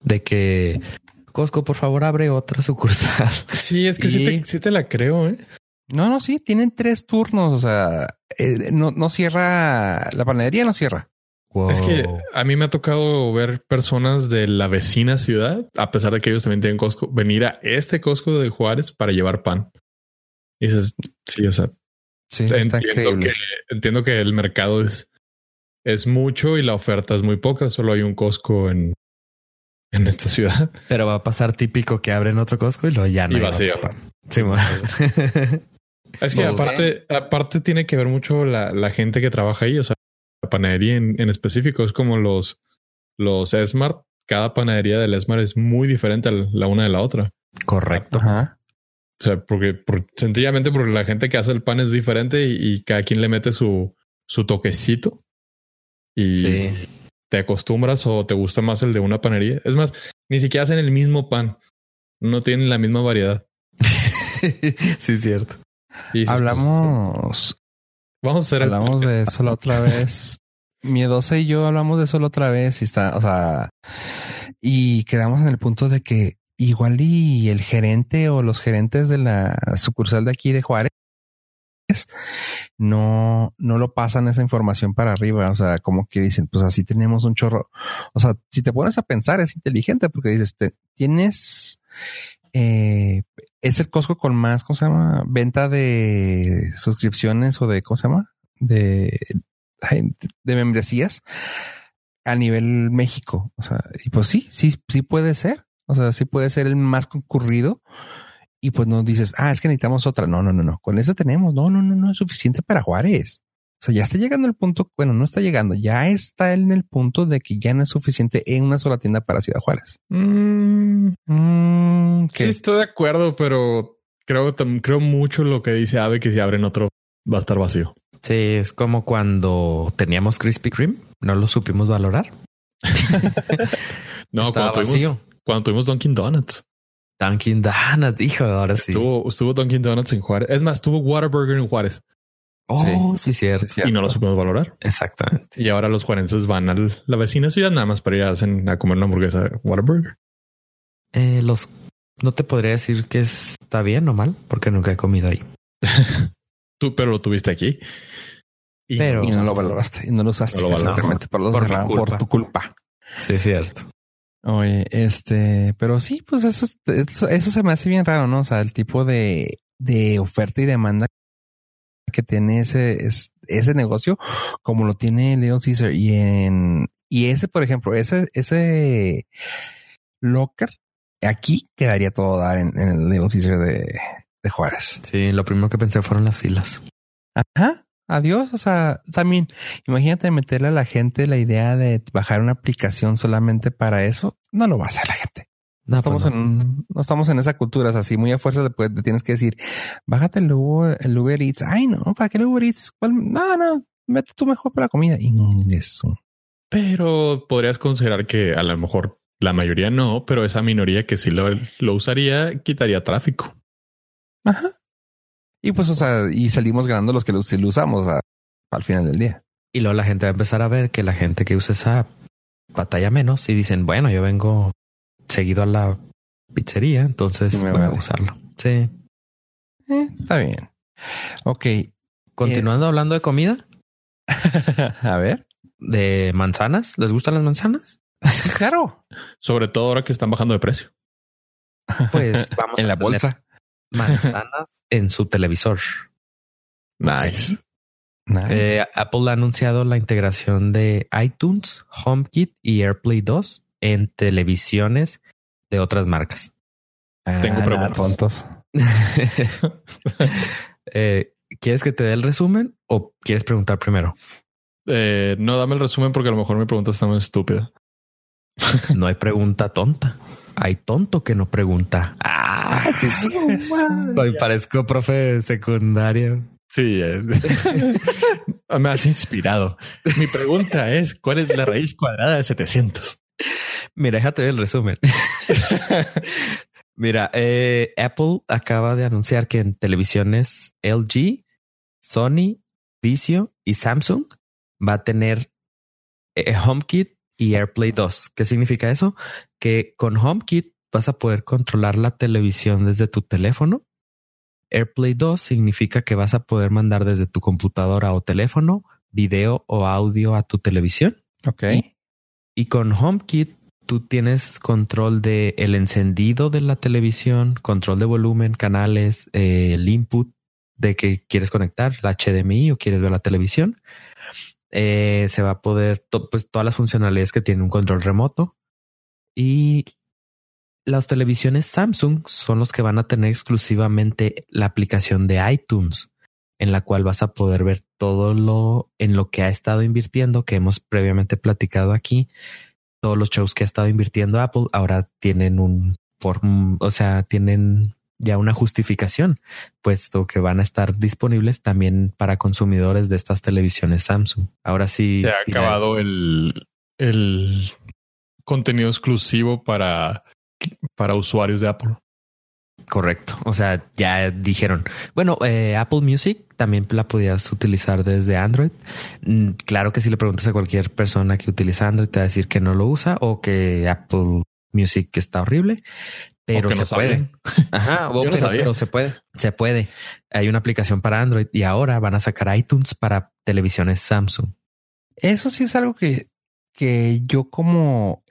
de que Costco, por favor, abre otra sucursal. Sí, es que sí, te, sí, te, la creo, ¿eh? No, no, sí, tienen tres turnos. O sea, eh, no, no cierra la panadería, no cierra. Es que a mí me ha tocado ver personas de la vecina ciudad, a pesar de que ellos también tienen Costco, venir a este Costco de Juárez para llevar pan. Y dices, sí, o sea, entiendo, que, entiendo que el mercado es es mucho y la oferta es muy poca. Solo hay un Costco en, en esta ciudad. Pero va a pasar típico que abren otro Costco y lo ya no. Y vacío. Sí, es que aparte, aparte tiene que ver mucho la, la, gente que trabaja ahí. O sea, la panadería en, en específico es como los, los Smart. Cada panadería del Smart es muy diferente la una de la otra. Correcto. O sea, porque sencillamente porque la gente que hace el pan es diferente y, y cada quien le mete su, su toquecito y te acostumbras o te gusta más el de una panería. Es más, ni siquiera hacen el mismo pan. No tienen la misma variedad. sí, es hablamos. vamos a hacer Hablamos de eso la otra vez. Miedosa y yo hablamos de eso la otra vez y está, o sea, y quedamos en el punto de que igual y el gerente o los gerentes de la sucursal de aquí de Juárez no, no lo pasan esa información para arriba. O sea, como que dicen, pues así tenemos un chorro. O sea, si te pones a pensar, es inteligente porque dices, te, tienes, eh, es el Costco con más, ¿cómo se llama? Venta de suscripciones o de, ¿cómo se llama? De, de membresías a nivel México. O sea, y pues sí, sí, sí puede ser. O sea, sí puede ser el más concurrido y pues no dices, ah, es que necesitamos otra. No, no, no, no. Con eso tenemos. No, no, no, no es suficiente para Juárez. O sea, ya está llegando el punto, bueno, no está llegando, ya está en el punto de que ya no es suficiente en una sola tienda para Ciudad Juárez. Mm, mm, sí, estoy de acuerdo, pero creo, creo mucho lo que dice Ave, que si abren otro va a estar vacío. Sí, es como cuando teníamos Krispy Kreme, no lo supimos valorar. no, cuando tuvimos, cuando tuvimos Dunkin' Donuts. Dunkin' Donuts, hijo, ahora sí. Estuvo, estuvo Dunkin' Donuts en Juárez. Es más, estuvo Whataburger en Juárez. Oh, sí, cierto, Y no lo supimos valorar. Exactamente. Y ahora los juarenses van a la vecina ciudad nada más para ir a, comer una hamburguesa de Whataburger. Eh, los, no te podría decir que está bien o mal, porque nunca he comido ahí. Tú, pero lo tuviste aquí. Y pero no, lo valoraste y no lo usaste no lo por, por tu culpa. Sí, es cierto. Oye, este, pero sí, pues eso, eso, se me hace bien raro, ¿no? O sea, el tipo de, de oferta y demanda que tiene ese, ese negocio, como lo tiene Leon Caesar y en, y ese, por ejemplo, ese, ese locker aquí quedaría todo dar en, el Leon Caesar de, de Juárez. Sí, lo primero que pensé fueron las filas. Ajá. adiós. O sea, también imagínate meterle a la gente la idea de bajar una aplicación solamente para eso. No lo va a hacer la gente. No, estamos pues en no estamos en esa cultura, es así muy a fuerza después te tienes que decir, bájate el Uber, el Uber Eats. Ay, no, ¿para qué el Uber Eats? No, no, mete tú mejor para la comida. Y eso. Pero podrías considerar que a lo mejor la mayoría no, pero esa minoría que sí lo, lo usaría quitaría tráfico. Ajá. Y pues, o sea, y salimos ganando los que lo, lo usamos al final del día. Y luego la gente va a empezar a ver que la gente que usa esa batalla menos y dicen, bueno, yo vengo seguido a la pizzería, entonces voy a usarlo. Sí. Eh, está bien. Ok. Continuando hablando de comida. a ver. De manzanas. ¿Les gustan las manzanas? claro. Sobre todo ahora que están bajando de precio. Pues vamos en la bolsa. Manzanas en su televisor. Nice. Eh, Apple ha anunciado la integración de iTunes, HomeKit y AirPlay 2 en televisiones de otras marcas. Tengo ah, preguntas. eh, ¿Quieres que te dé el resumen o quieres preguntar primero? Eh, no, dame el resumen porque a lo mejor mi pregunta está muy estúpida. no hay pregunta tonta. Hay tonto que no pregunta. Ah, sí, sí. Hoy parezco profe secundario. Sí, me has inspirado. Mi pregunta es, ¿cuál es la raíz cuadrada de 700? Mira, déjate el resumen. Mira, eh, Apple acaba de anunciar que en televisiones LG, Sony, Vizio y Samsung va a tener eh, HomeKit y AirPlay 2. ¿Qué significa eso? Que con HomeKit vas a poder controlar la televisión desde tu teléfono. AirPlay 2 significa que vas a poder mandar desde tu computadora o teléfono video o audio a tu televisión. Ok. Y con HomeKit tú tienes control de el encendido de la televisión, control de volumen, canales, eh, el input de que quieres conectar, la HDMI o quieres ver la televisión. Eh, se va a poder, pues todas las funcionalidades que tiene un control remoto. Y las televisiones Samsung son los que van a tener exclusivamente la aplicación de iTunes, en la cual vas a poder ver todo lo en lo que ha estado invirtiendo, que hemos previamente platicado aquí. Todos los shows que ha estado invirtiendo Apple ahora tienen un, o sea, tienen ya una justificación, puesto que van a estar disponibles también para consumidores de estas televisiones Samsung. Ahora sí. Se ha acabado el, el contenido exclusivo para, para usuarios de Apple. Correcto. O sea, ya dijeron, bueno, eh, Apple Music también la podías utilizar desde Android. Mm, claro que si le preguntas a cualquier persona que utiliza Android, te va a decir que no lo usa o que Apple Music está horrible, pero se puede. Ajá, pero, se puede. Se puede. Hay una aplicación para Android y ahora van a sacar iTunes para televisiones Samsung. Eso sí es algo que, que yo como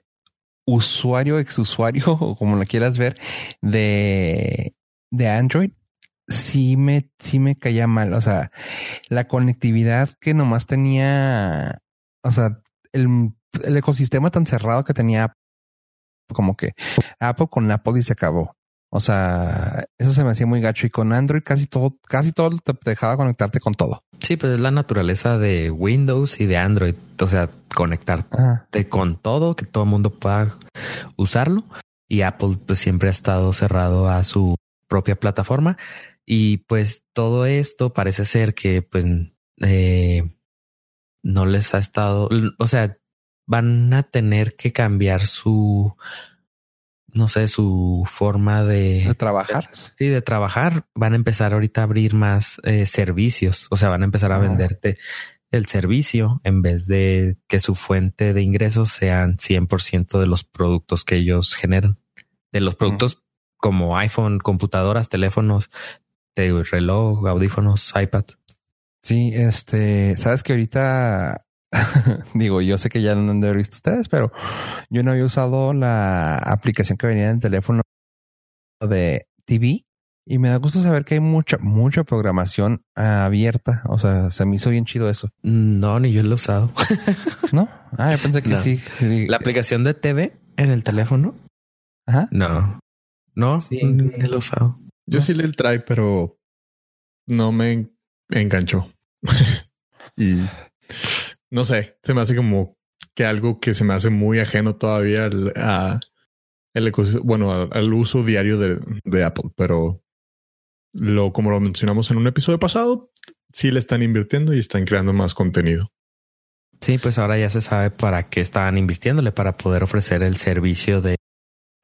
usuario, exusuario, o como lo quieras ver, de, de Android, sí me, sí me caía mal. O sea, la conectividad que nomás tenía, o sea, el, el ecosistema tan cerrado que tenía como que Apple con Apple y se acabó. O sea, eso se me hacía muy gacho y con Android casi todo, casi todo te dejaba conectarte con todo. Sí, pues es la naturaleza de Windows y de Android. O sea, conectarte con todo, que todo el mundo pueda usarlo. Y Apple pues siempre ha estado cerrado a su propia plataforma. Y pues todo esto parece ser que pues eh, no les ha estado, o sea, van a tener que cambiar su no sé, su forma de, trabajar. Sí, de trabajar. Van a empezar ahorita a abrir más eh, servicios. O sea, van a empezar a ah. venderte el servicio en vez de que su fuente de ingresos sean 100% de los productos que ellos generan. De los productos como iPhone, computadoras, teléfonos, de reloj, audífonos, iPad. Sí, este, sabes que ahorita Digo, yo sé que ya no han de haber visto ustedes, pero yo no había usado la aplicación que venía en el teléfono de TV y me da gusto saber que hay mucha, mucha programación abierta. O sea, se me hizo bien chido eso. No, ni yo lo he usado. ¿No? Ah, yo pensé que sí, La aplicación de TV en el teléfono. Ajá. No. No, sí, ni lo he usado. Yo sí le trae, pero no me enganchó. Y no sé, se me hace como que algo que se me hace muy ajeno todavía al, a el bueno, al, uso diario de, de, Apple, pero lo como lo mencionamos en un episodio pasado, sí le están invirtiendo y están creando más contenido. Sí, pues ahora ya se sabe para qué estaban invirtiéndole, para poder ofrecer el servicio de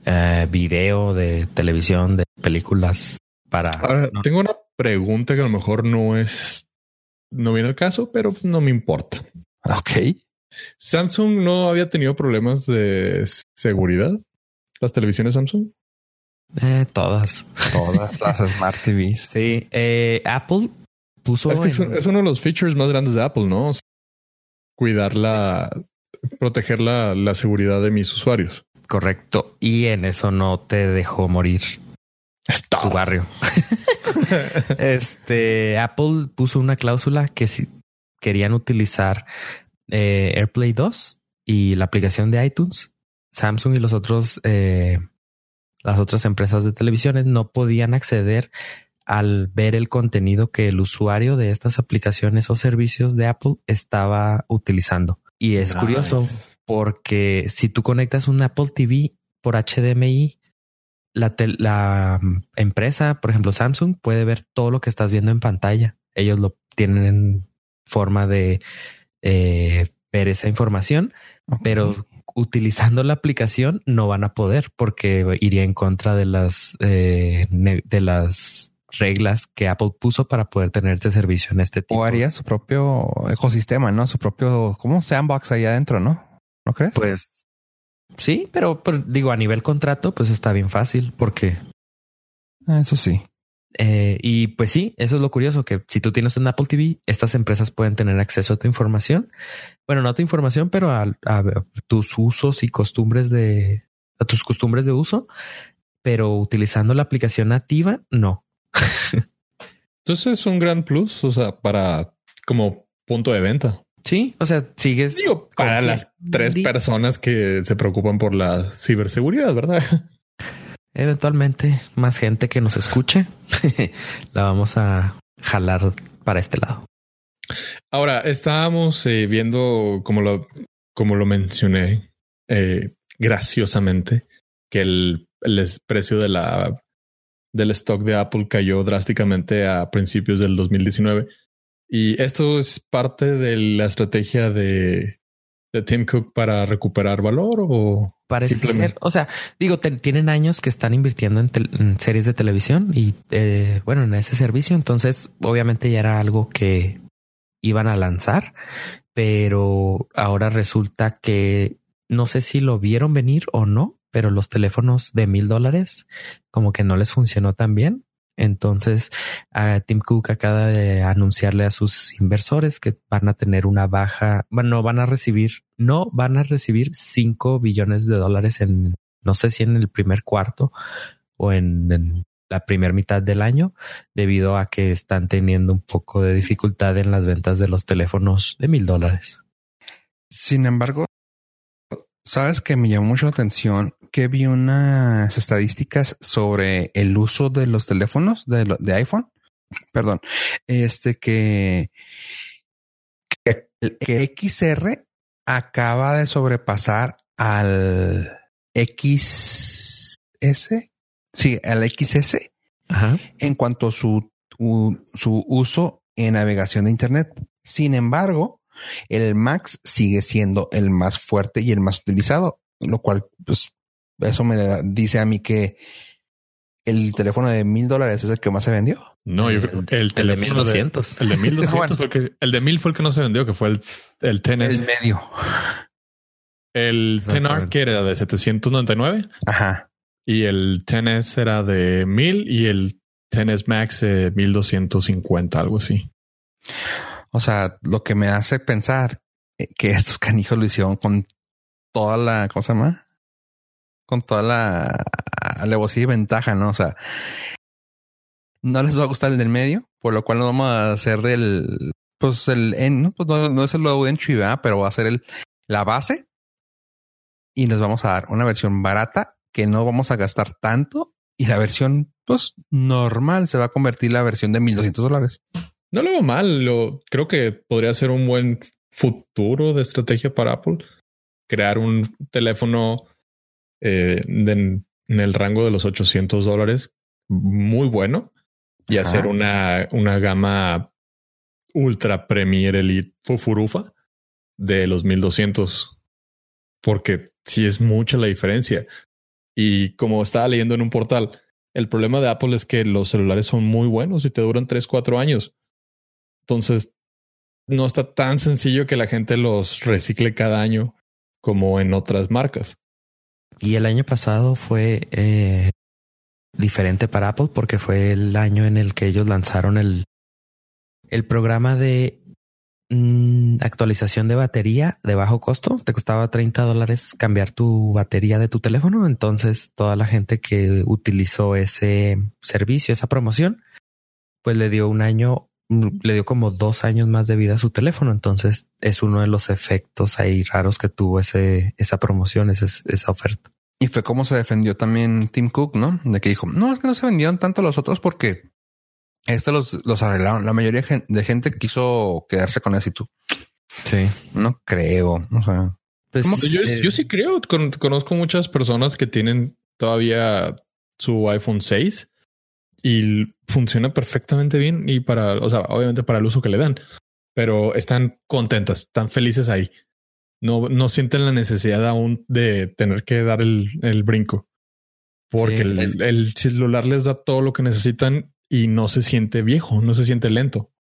eh, video, de televisión, de películas. Para ahora, tengo una pregunta que a lo mejor no es, no viene al caso, pero no me importa. Ok. Samsung no había tenido problemas de seguridad. Las televisiones Samsung. Eh, todas. Todas las Smart TVs. Sí. Eh, Apple puso. Es que es, uno de los features más grandes de Apple, ¿no? cuidar la. proteger la, la seguridad de mis usuarios. Correcto. Y en eso no te dejó morir Está. tu barrio. este Apple puso una cláusula que si querían utilizar eh, AirPlay 2 y la aplicación de iTunes, Samsung y los otros, eh, las otras empresas de televisiones no podían acceder al ver el contenido que el usuario de estas aplicaciones o servicios de Apple estaba utilizando. Y es curioso porque si tú conectas un Apple TV por HDMI, la, la mm, empresa, por ejemplo Samsung, puede ver todo lo que estás viendo en pantalla. Ellos lo tienen en forma de eh, ver esa información, pero utilizando la aplicación no van a poder porque iría en contra de las eh, de las reglas que Apple puso para poder tener este servicio en este tipo. O haría su propio ecosistema, ¿no? Su propio, como sandbox ahí adentro, ¿no? ¿No crees? Pues sí, pero, pero digo, a nivel contrato, pues está bien fácil porque... Ah, eso sí. Eh, y pues sí, eso es lo curioso, que si tú tienes un Apple TV, estas empresas pueden tener acceso a tu información. Bueno, no a tu información, pero a, tus usos y costumbres de, a tus costumbres de uso, pero utilizando la aplicación nativa, no. Entonces es un gran plus, o sea, para como punto de venta. Sí, o sea, sigues. Digo, para las tres personas que se preocupan por la ciberseguridad, ¿verdad? eventualmente más gente que nos escuche, la vamos a jalar para este lado. Ahora, estábamos eh, viendo, como lo, como lo mencioné eh, graciosamente, que el, el, precio de la, del stock de Apple cayó drásticamente a principios del 2019. Y esto es parte de la estrategia de, de Tim Cook para recuperar valor o Parece ser. O sea, digo, tienen años que están invirtiendo en, series de televisión y eh, bueno, en ese servicio. Entonces, obviamente ya era algo que iban a lanzar, pero ahora resulta que no sé si lo vieron venir o no, pero los teléfonos de mil dólares como que no les funcionó tan bien. Entonces, Tim Cook acaba de anunciarle a sus inversores que van a tener una baja, bueno, van a recibir, no van a recibir 5 billones de dólares en, no sé si en el primer cuarto o en, la primera mitad del año, debido a que están teniendo un poco de dificultad en las ventas de los teléfonos de mil dólares. Sin embargo, sabes que me llamó mucho la atención que vi unas estadísticas sobre el uso de los teléfonos de, de iPhone. Perdón, este que, que, XR acaba de sobrepasar al XS. Sí, al XS en cuanto a su, su uso en navegación de Internet. Sin embargo, el Max sigue siendo el más fuerte y el más utilizado, lo cual pues eso me dice a mí que el teléfono de mil dólares es el que más se vendió. No, yo creo que el teléfono de 1200. el de 1200 fue el que, el de mil fue el que no se vendió, que fue el, el El medio. El 10R que era de 799. Ajá. Y el 10S era de mil y el 10S Max de 1250, algo así. O sea, lo que me hace pensar que estos canijos lo hicieron con toda la, ¿cómo se llama? con toda la alevosía y ventaja, ¿no? O sea, no les va a gustar el del medio, por lo cual no vamos a hacer del, pues el, en, ¿no? Pues no, es el low entry, ¿verdad? Pero va a ser el, la base y nos vamos a dar una versión barata que no vamos a gastar tanto y la versión, pues normal se va a convertir la versión de 1200 dólares. No lo veo mal. Lo, creo que podría ser un buen futuro de estrategia para Apple. Crear un teléfono eh, en, el rango de los 800 dólares muy bueno y hacer una, una gama ultra premier elite fufurufa de los 1200 porque si es mucha la diferencia. Y como estaba leyendo en un portal, el problema de Apple es que los celulares son muy buenos y te duran 3, 4 años. Entonces, no está tan sencillo que la gente los recicle cada año como en otras marcas. Y el año pasado fue eh, diferente para Apple porque fue el año en el que ellos lanzaron el, el programa de mm, actualización de batería de bajo costo. Te costaba 30 dólares cambiar tu batería de tu teléfono. Entonces toda la gente que utilizó ese servicio, esa promoción, pues le dio un año, le dio como dos años más de vida a su teléfono. Entonces es uno de los efectos ahí raros que tuvo ese, esa promoción, esa, esa oferta. Y fue como se defendió también Tim Cook, ¿no? De que dijo, no, es que no se vendieron tanto los otros porque esto los, los arreglaron. La mayoría de gente quiso quedarse con eso y tú. Sí. No creo. O sea, pues, yo, sí creo. conozco muchas personas que tienen todavía su iPhone 6 y funciona perfectamente bien y para, o sea, obviamente para el uso que le dan, pero están contentas, están felices ahí. No, no sienten la necesidad aún de tener que dar el, el brinco porque el, el, celular les da todo lo que necesitan y no se siente viejo, no se siente lento.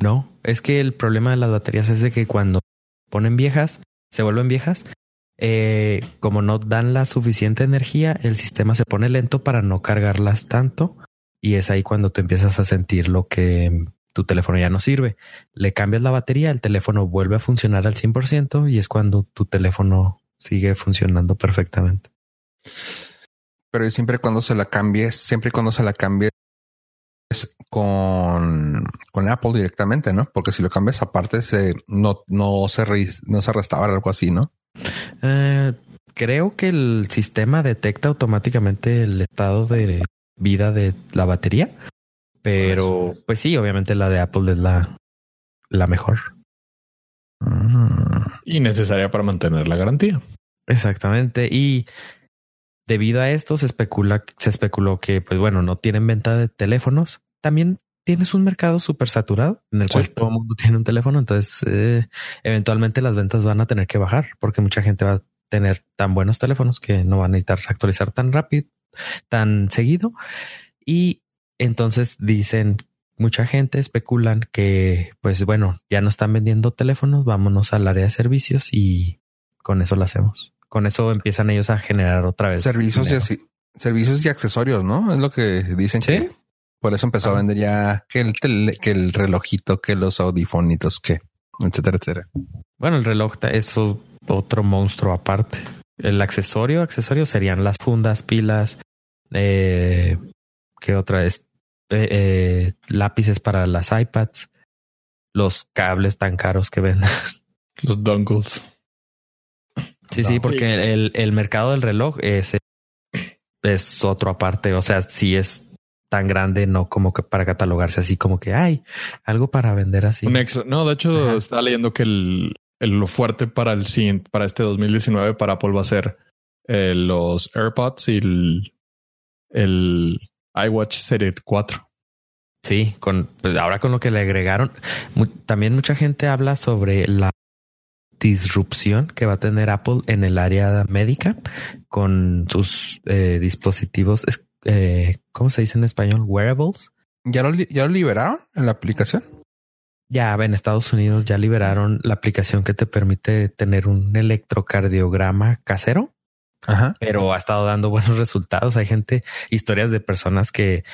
No, es que el problema de las baterías es de que cuando ponen viejas, se vuelven viejas, eh, como no dan la suficiente energía, el sistema se pone lento para no cargarlas tanto y es ahí cuando tú empiezas a sentir lo que tu teléfono ya no sirve. Le cambias la batería, el teléfono vuelve a funcionar al 100% y es cuando tu teléfono sigue funcionando perfectamente. Pero siempre cuando se la cambies, siempre y cuando se la cambies con, con Apple directamente, ¿no? Porque si lo cambias aparte, se, no, no, se no se restaura algo así, ¿no? Eh, creo que el sistema detecta automáticamente el estado de vida de la batería, pero pues sí, obviamente la de Apple es la, la mejor. Mm. Y necesaria para mantener la garantía. Exactamente. Y Debido a esto se especula, se especuló que, pues bueno, no tienen venta de teléfonos. También tienes un mercado súper saturado en el cual todo el mundo tiene un teléfono. Entonces, eh, eventualmente las ventas van a tener que bajar porque mucha gente va a tener tan buenos teléfonos que no van a necesitar actualizar tan rápido, tan seguido. Y entonces dicen mucha gente especulan que, pues bueno, ya no están vendiendo teléfonos, vámonos al área de servicios y con eso lo hacemos con eso empiezan ellos a generar otra vez. Servicios y, servicios y accesorios, ¿no? Es lo que dicen que por eso empezó a vender ya que el, que el relojito, que los audifonitos, que etcétera, etcétera. Bueno, el reloj es otro monstruo aparte. El accesorio, accesorio serían las fundas, pilas, eh, ¿qué otra es? Eh, eh, lápices para las iPads, los cables tan caros que venden. Los dongles. Sí, sí, porque el, el, mercado del reloj es, es otro aparte. O sea, si es tan grande, no como que para catalogarse así como que hay algo para vender así. Un extra. No, de hecho, estaba leyendo que el, lo fuerte para el siguiente, para este 2019 para Apple va a ser eh, los AirPods y el, el iWatch Series 4. Sí, con pues ahora con lo que le agregaron, también mucha gente habla sobre la disrupción que va a tener Apple en el área médica con sus eh, dispositivos, eh, ¿cómo se dice en español? Wearables. ¿Ya lo, ¿Ya lo liberaron en la aplicación? Ya en Estados Unidos ya liberaron la aplicación que te permite tener un electrocardiograma casero. Ajá. Pero ha estado dando buenos resultados. Hay gente, historias de personas que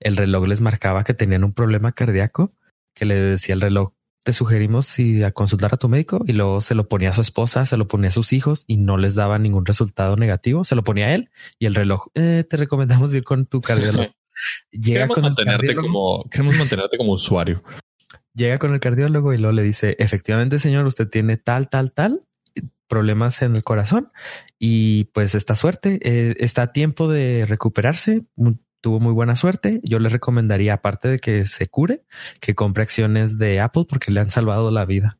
el reloj les marcaba que tenían un problema cardíaco, que le decía el reloj, te sugerimos si a consultar a tu médico y luego se lo ponía a su esposa, se lo ponía a sus hijos y no les daba ningún resultado negativo. Se lo ponía a él y el reloj. Eh, te recomendamos ir con tu cardiólogo. Llega queremos con mantenerte como queremos mantenerte como usuario. Llega con el cardiólogo y luego le dice efectivamente señor usted tiene tal tal tal problemas en el corazón y pues esta suerte eh, está a tiempo de recuperarse tuvo muy buena suerte. Yo le recomendaría, aparte de que se cure, que compre acciones de Apple porque le han salvado la vida.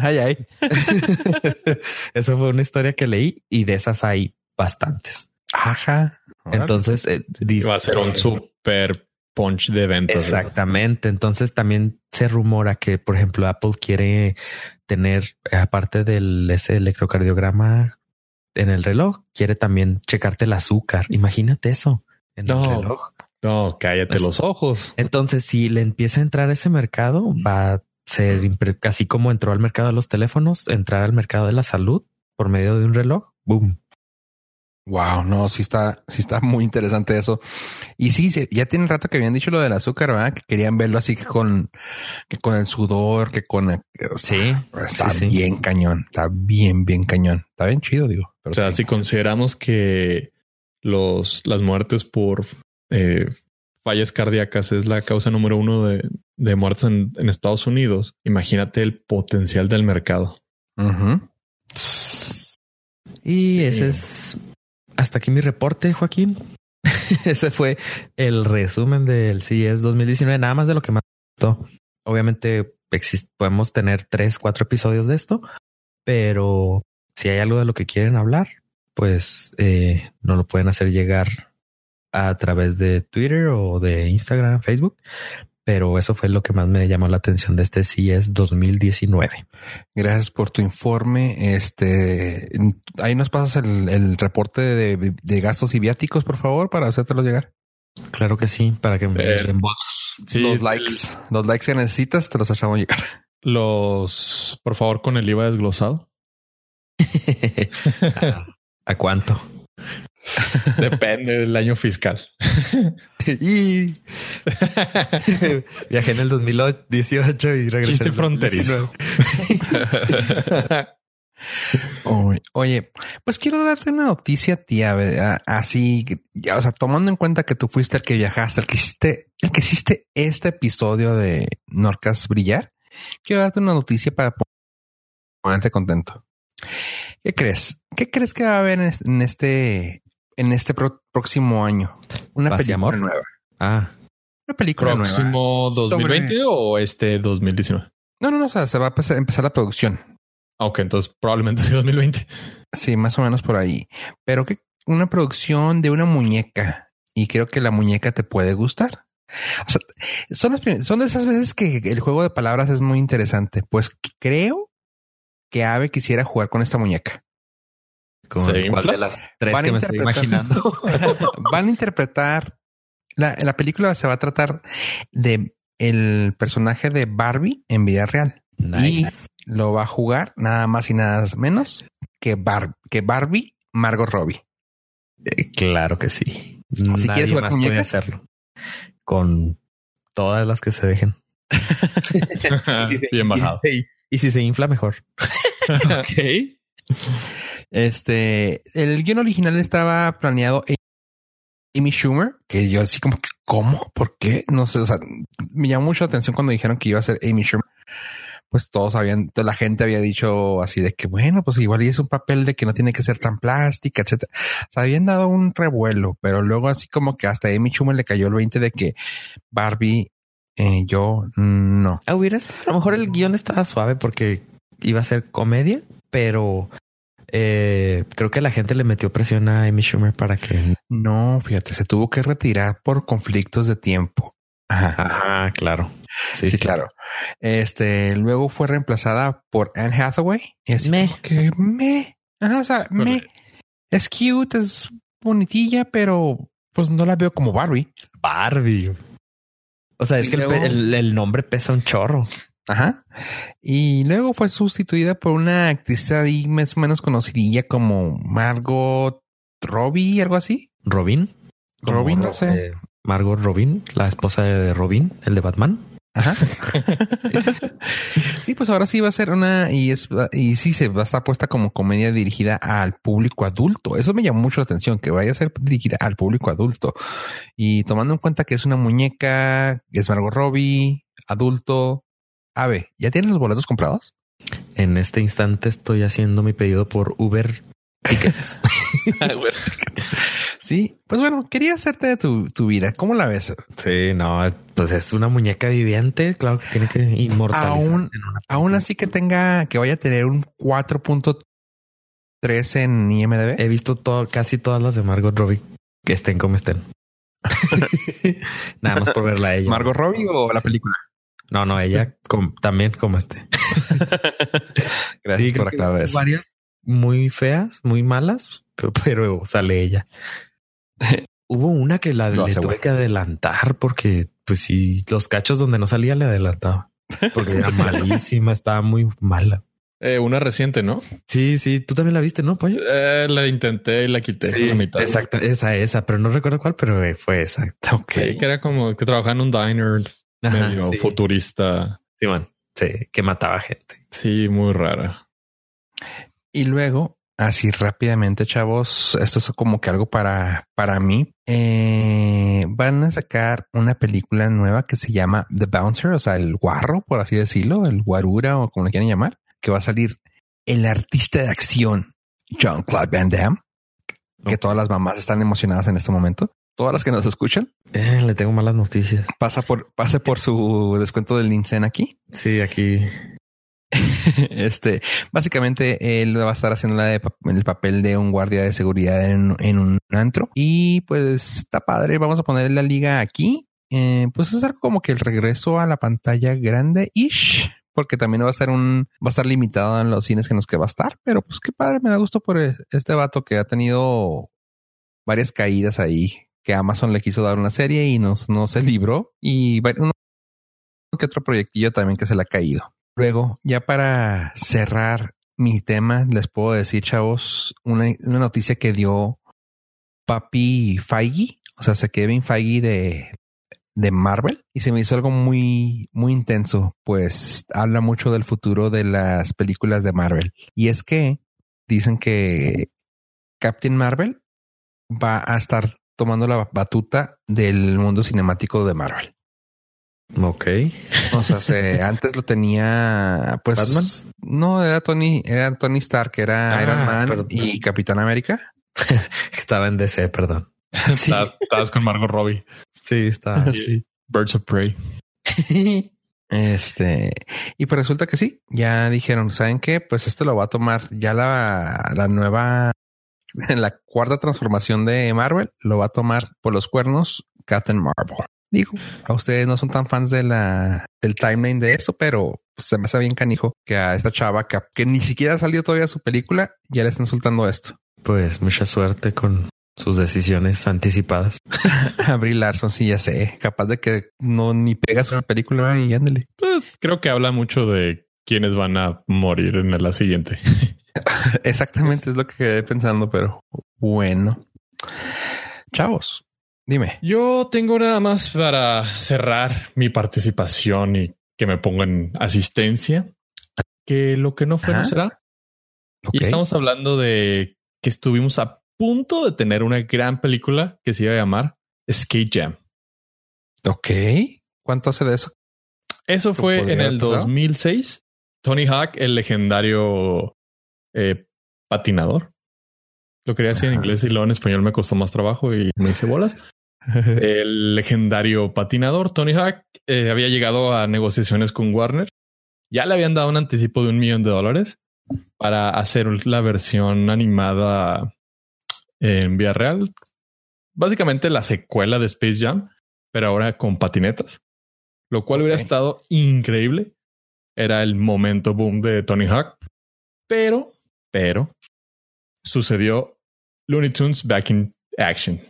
Ay, ay. Eso fue una historia que leí y de esas hay bastantes. Ajá. Entonces, eh, dice- Va a ser un super punch de ventas. Exactamente. Entonces también se rumora que, por ejemplo, Apple quiere tener, aparte del ese electrocardiograma en el reloj, quiere también checarte el azúcar. Imagínate eso en No. el reloj. No, cállate los ojos. Entonces, si le empieza a entrar ese mercado, va a ser así como entró al mercado de los teléfonos, entrar al mercado de la salud por medio de un reloj. Boom. Wow, no, sí está, sí está muy interesante eso. Y sí, sí, ya tiene rato que habían dicho lo del azúcar, ¿verdad? Que querían verlo así que con, que con el sudor, que con, sea, está sí, sí. bien cañón, está bien, bien cañón, está bien chido, digo. Pero O sea, sí. si consideramos que los, las muertes por eh, fallas cardíacas es la causa número uno de, de muertes en, en Estados Unidos, imagínate el potencial del mercado. Y ese es hasta aquí mi reporte, Joaquín. ese fue el resumen del CES 2019, nada más de lo que más. Obviamente podemos tener tres, cuatro episodios de esto, pero si hay algo de lo que quieren hablar, pues eh, nos lo pueden hacer llegar a través de Twitter o de Instagram, Facebook. Pero eso fue lo que más me llamó la atención de este CES 2019. Gracias por tu informe. Este, ahí nos pasas el, el reporte de, de gastos y viáticos, por favor, para hacértelo llegar. Claro que sí, para que me reembolsos. Sí, los el- likes, los likes que necesitas, te los hacemos llegar. Los, por favor, con el IVA desglosado. ¿A, ¿A cuánto? Depende del año fiscal. y Viajé en el 2018 y regresé. Chiste en el fronterizo. 2019. Oye, pues quiero darte una noticia, tía, ¿verdad? así, ya, o sea, tomando en cuenta que tú fuiste el que viajaste, el que hiciste, el que hiciste este episodio de Norcas Brillar, quiero darte una noticia para ponerte contento. ¿Qué crees? ¿Qué crees que va a haber en este, en este pro- próximo año? Una ¿Paz y película amor? nueva. Ah, Una película ¿Próximo nueva. 2020 sobre- o este 2019? No, no, no, o sea, se va a empezar- empezar la producción. Ah, Ok, entonces probablemente sea 2020. Sí, más o menos por ahí. Pero que una producción de una muñeca y creo que la muñeca te puede gustar. O sea, son, las son de esas veces que el juego de palabras es muy interesante. Pues creo que Ave quisiera jugar con esta muñeca. ¿Con ¿Se cuál infla? de las tres Van a que me estoy interpretar- imaginando? Van a interpretar la, la película se va a tratar de el personaje de Barbie en vida real. Nice. Lo va a jugar nada más y nada menos que, Bar- que Barbie Margot Robbie. Eh, Claro que sí. Si Nadie quieres jugar más puede hacerlo. Con todas las que se dejen. Y si se- Bien y si bajado. se- Y si se infla, mejor. Ok. Este, el guion original estaba planeado en Amy Schumer, que yo así como que, ¿cómo? ¿Por qué? No sé, o sea, me llamó mucho la atención cuando dijeron que iba a ser Amy Schumer. Pues todos habían, toda la gente había dicho así de que, bueno, pues igual y es un papel de que no tiene que ser tan plástica, etcétera. O sea, habían dado un revuelo, pero luego así como que hasta Amy Schumer le cayó el 20 de que Barbie, eh, yo no. Ah, hubiera a lo mejor el guion estaba suave porque iba a ser comedia, pero eh, creo que la gente le metió presión a Amy Schumer para que. No, fíjate, se tuvo que retirar por conflictos de tiempo. Ajá. Claro. Sí, claro. Este luego fue reemplazada por Anne Hathaway. Y así como que me, Ajá, o sea, me Correcto. es cute, es bonitilla, pero pues no la veo como Barbie. Barbie. O sea, es Y que el nombre pesa un chorro. Ajá. Y luego fue sustituida por una actriz ahí más o menos conocidilla como Margot Robbie, algo así. Robin. Robin, no sé. eh, Margot Robin, la esposa de Robin, el de Batman. Ajá. sí, pues ahora sí va a ser una y es y sí se va a estar puesta como comedia dirigida al público adulto. Eso me llamó mucho la atención que vaya a ser dirigida al público adulto y tomando en cuenta que es una muñeca, es Margot Robbie, adulto. A ver, ¿ya tienen los boletos comprados? En este instante estoy haciendo mi pedido por Uber sí, pues bueno, quería hacerte de tu, tu, vida. ¿Cómo la ves? Sí, no, pues es una muñeca viviente. Claro que tiene que inmortalizar. Aún, aún así que tenga, que vaya a tener un 4.3 en IMDb. He visto todo, casi todas las de Margot Robbie que estén como estén. Nada más por verla a ella. ¿Margot Robbie o la película? No, no, ella también como esté. Gracias por aclarar eso. Varias muy feas, muy malas, pero, sale ella. Hubo una que la le tuve que adelantar porque, pues sí, los cachos donde no salía le adelantaba porque era malísima, estaba muy mala. Eh, una reciente, ¿no? Sí, sí, tú también la viste, ¿no, Pollo? Eh, la intenté y la quité sí, Exacto, esa, esa, pero no recuerdo cuál, pero fue exacto. Ok. que era como que trabajaba en un diner medio futurista. Sí, man. Sí, que mataba gente. Sí, muy rara. Y luego, así rápidamente, chavos, esto es como que algo para, para mí. Eh, van a sacar una película nueva que se llama The Bouncer, o sea, el guarro, por así decirlo, el guarura o como le quieran llamar, que va a salir el artista de acción, John Claude Van Damme, que todas las mamás están emocionadas en este momento. Todas las que nos escuchan. Eh, le tengo malas noticias. Pasa por, pase por su descuento del Nincen aquí. Sí, aquí este, básicamente él va a estar haciendo la el papel de un guardia de seguridad en, un antro. Y pues está padre. Vamos a poner la liga aquí. Eh, pues es algo como que el regreso a la pantalla grande ish. Porque también va a ser un, va a estar limitado en los cines que nos que va a estar. Pero pues qué padre, me da gusto por este vato que ha tenido varias caídas ahí. Que Amazon le quiso dar una serie y no, no se libró. Y uno que otro proyectillo también que se le ha caído. Luego, ya para cerrar mi tema, les puedo decir, chavos, una, noticia que dio Papi Feige, o sea, se Kevin Feige de, de Marvel y se me hizo algo muy, muy intenso, pues habla mucho del futuro de las películas de Marvel. Y es que dicen que Captain Marvel va a estar tomando la batuta del mundo cinemático de Marvel. Ok. O sea, antes lo tenía, pues. ¿Batman? No, era Tony, era Tony Stark, era ah, Iron Man y Capitán América. Estaba en DC, perdón. Sí. Estabas, con Margot Robbie. Sí, está. Sí. Birds of Prey. Este, y pues resulta que sí, ya dijeron, ¿saben qué? Pues esto lo va a tomar ya la, la nueva, en la cuarta transformación de Marvel, lo va a tomar por los cuernos Captain Marvel. Digo, a ustedes no son tan fans de la, del timeline de eso, pero se me hace bien canijo que a esta chava que, ni siquiera ha salido todavía su película, ya le están soltando esto. Pues mucha suerte con sus decisiones anticipadas. Abril Larson, sí, ya sé, capaz de que no ni pegas una película y ándale. Pues creo que habla mucho de quiénes van a morir en la siguiente. Exactamente es lo que quedé pensando, pero bueno. Chavos, Dime. Yo tengo nada más para cerrar mi participación y que me ponga en asistencia, que lo que no fue no será. Y estamos hablando de que estuvimos a punto de tener una gran película que se iba a llamar Skate Jam. Ok. ¿Cuánto hace de eso? Eso fue en el 2006. Tony Hawk, el legendario eh, patinador. Lo quería decir en inglés y luego en español me costó más trabajo y me hice bolas. El legendario patinador Tony Hawk eh, había llegado a negociaciones con Warner. Ya le habían dado un anticipo de un millón de dólares para hacer la versión animada en vía real. Básicamente la secuela de Space Jam, pero ahora con patinetas. Lo cual hubiera estado increíble. Era el momento boom de Tony Hawk. Pero, pero, sucedió Looney Tunes Back in Action.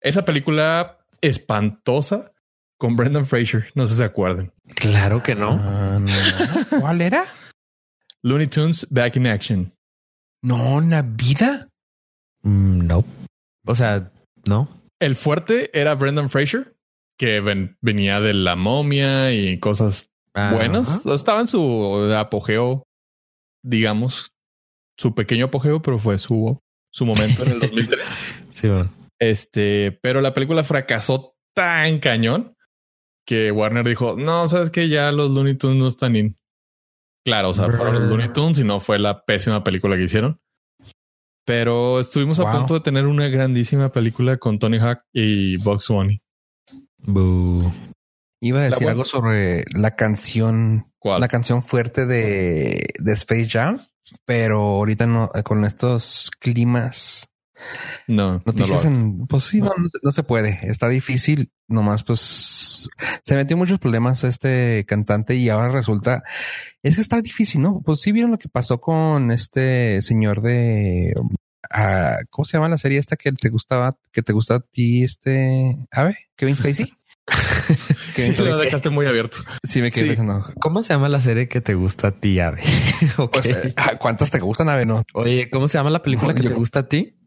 Esa película espantosa con Brendan Fraser, no sé si se acuerdan. Claro que no. Ah, ¿Cuál era? Looney Tunes Back in Action. No, la vida. Mm, no. O sea, no. El fuerte era Brendan Fraser, que venía de la momia y cosas buenas. Estaba en su apogeo, digamos, su pequeño apogeo, pero fue su, su momento en el 2003. sí, bueno. Este, pero la película fracasó tan cañón que Warner dijo, no, sabes que ya los Looney Tunes no están in. Claro, o sea, fueron los Looney Tunes y no fue la pésima película que hicieron. Pero estuvimos a punto de tener una grandísima película con Tony Hawk y Bugs Bunny. Boo. Iba a La decir buena- algo sobre la canción, ¿Cuál? la canción fuerte de, de Space Jam, pero ahorita no, con estos climas, No, no lo noticias hagas. en, pues sí, no, no se- no se puede, está difícil, nomás pues se metió en muchos problemas este cantante y ahora resulta, es que está difícil, ¿no? Pues sí vieron lo que pasó con este señor de, ah, ¿cómo se llama la serie esta que te gustaba, que te gusta a ti, este, ave, Kevin Spacey? Kevin Sí, lo dejaste muy abierto. Sí, me quedé Sí. pensando. ¿Cómo se llama la serie que te gusta a ti, Ave? Ok. Pues, eh, ¿cuántas te gustan, Ave? No, Oye, ¿cómo se llama la película que Yo- te gusta a ti?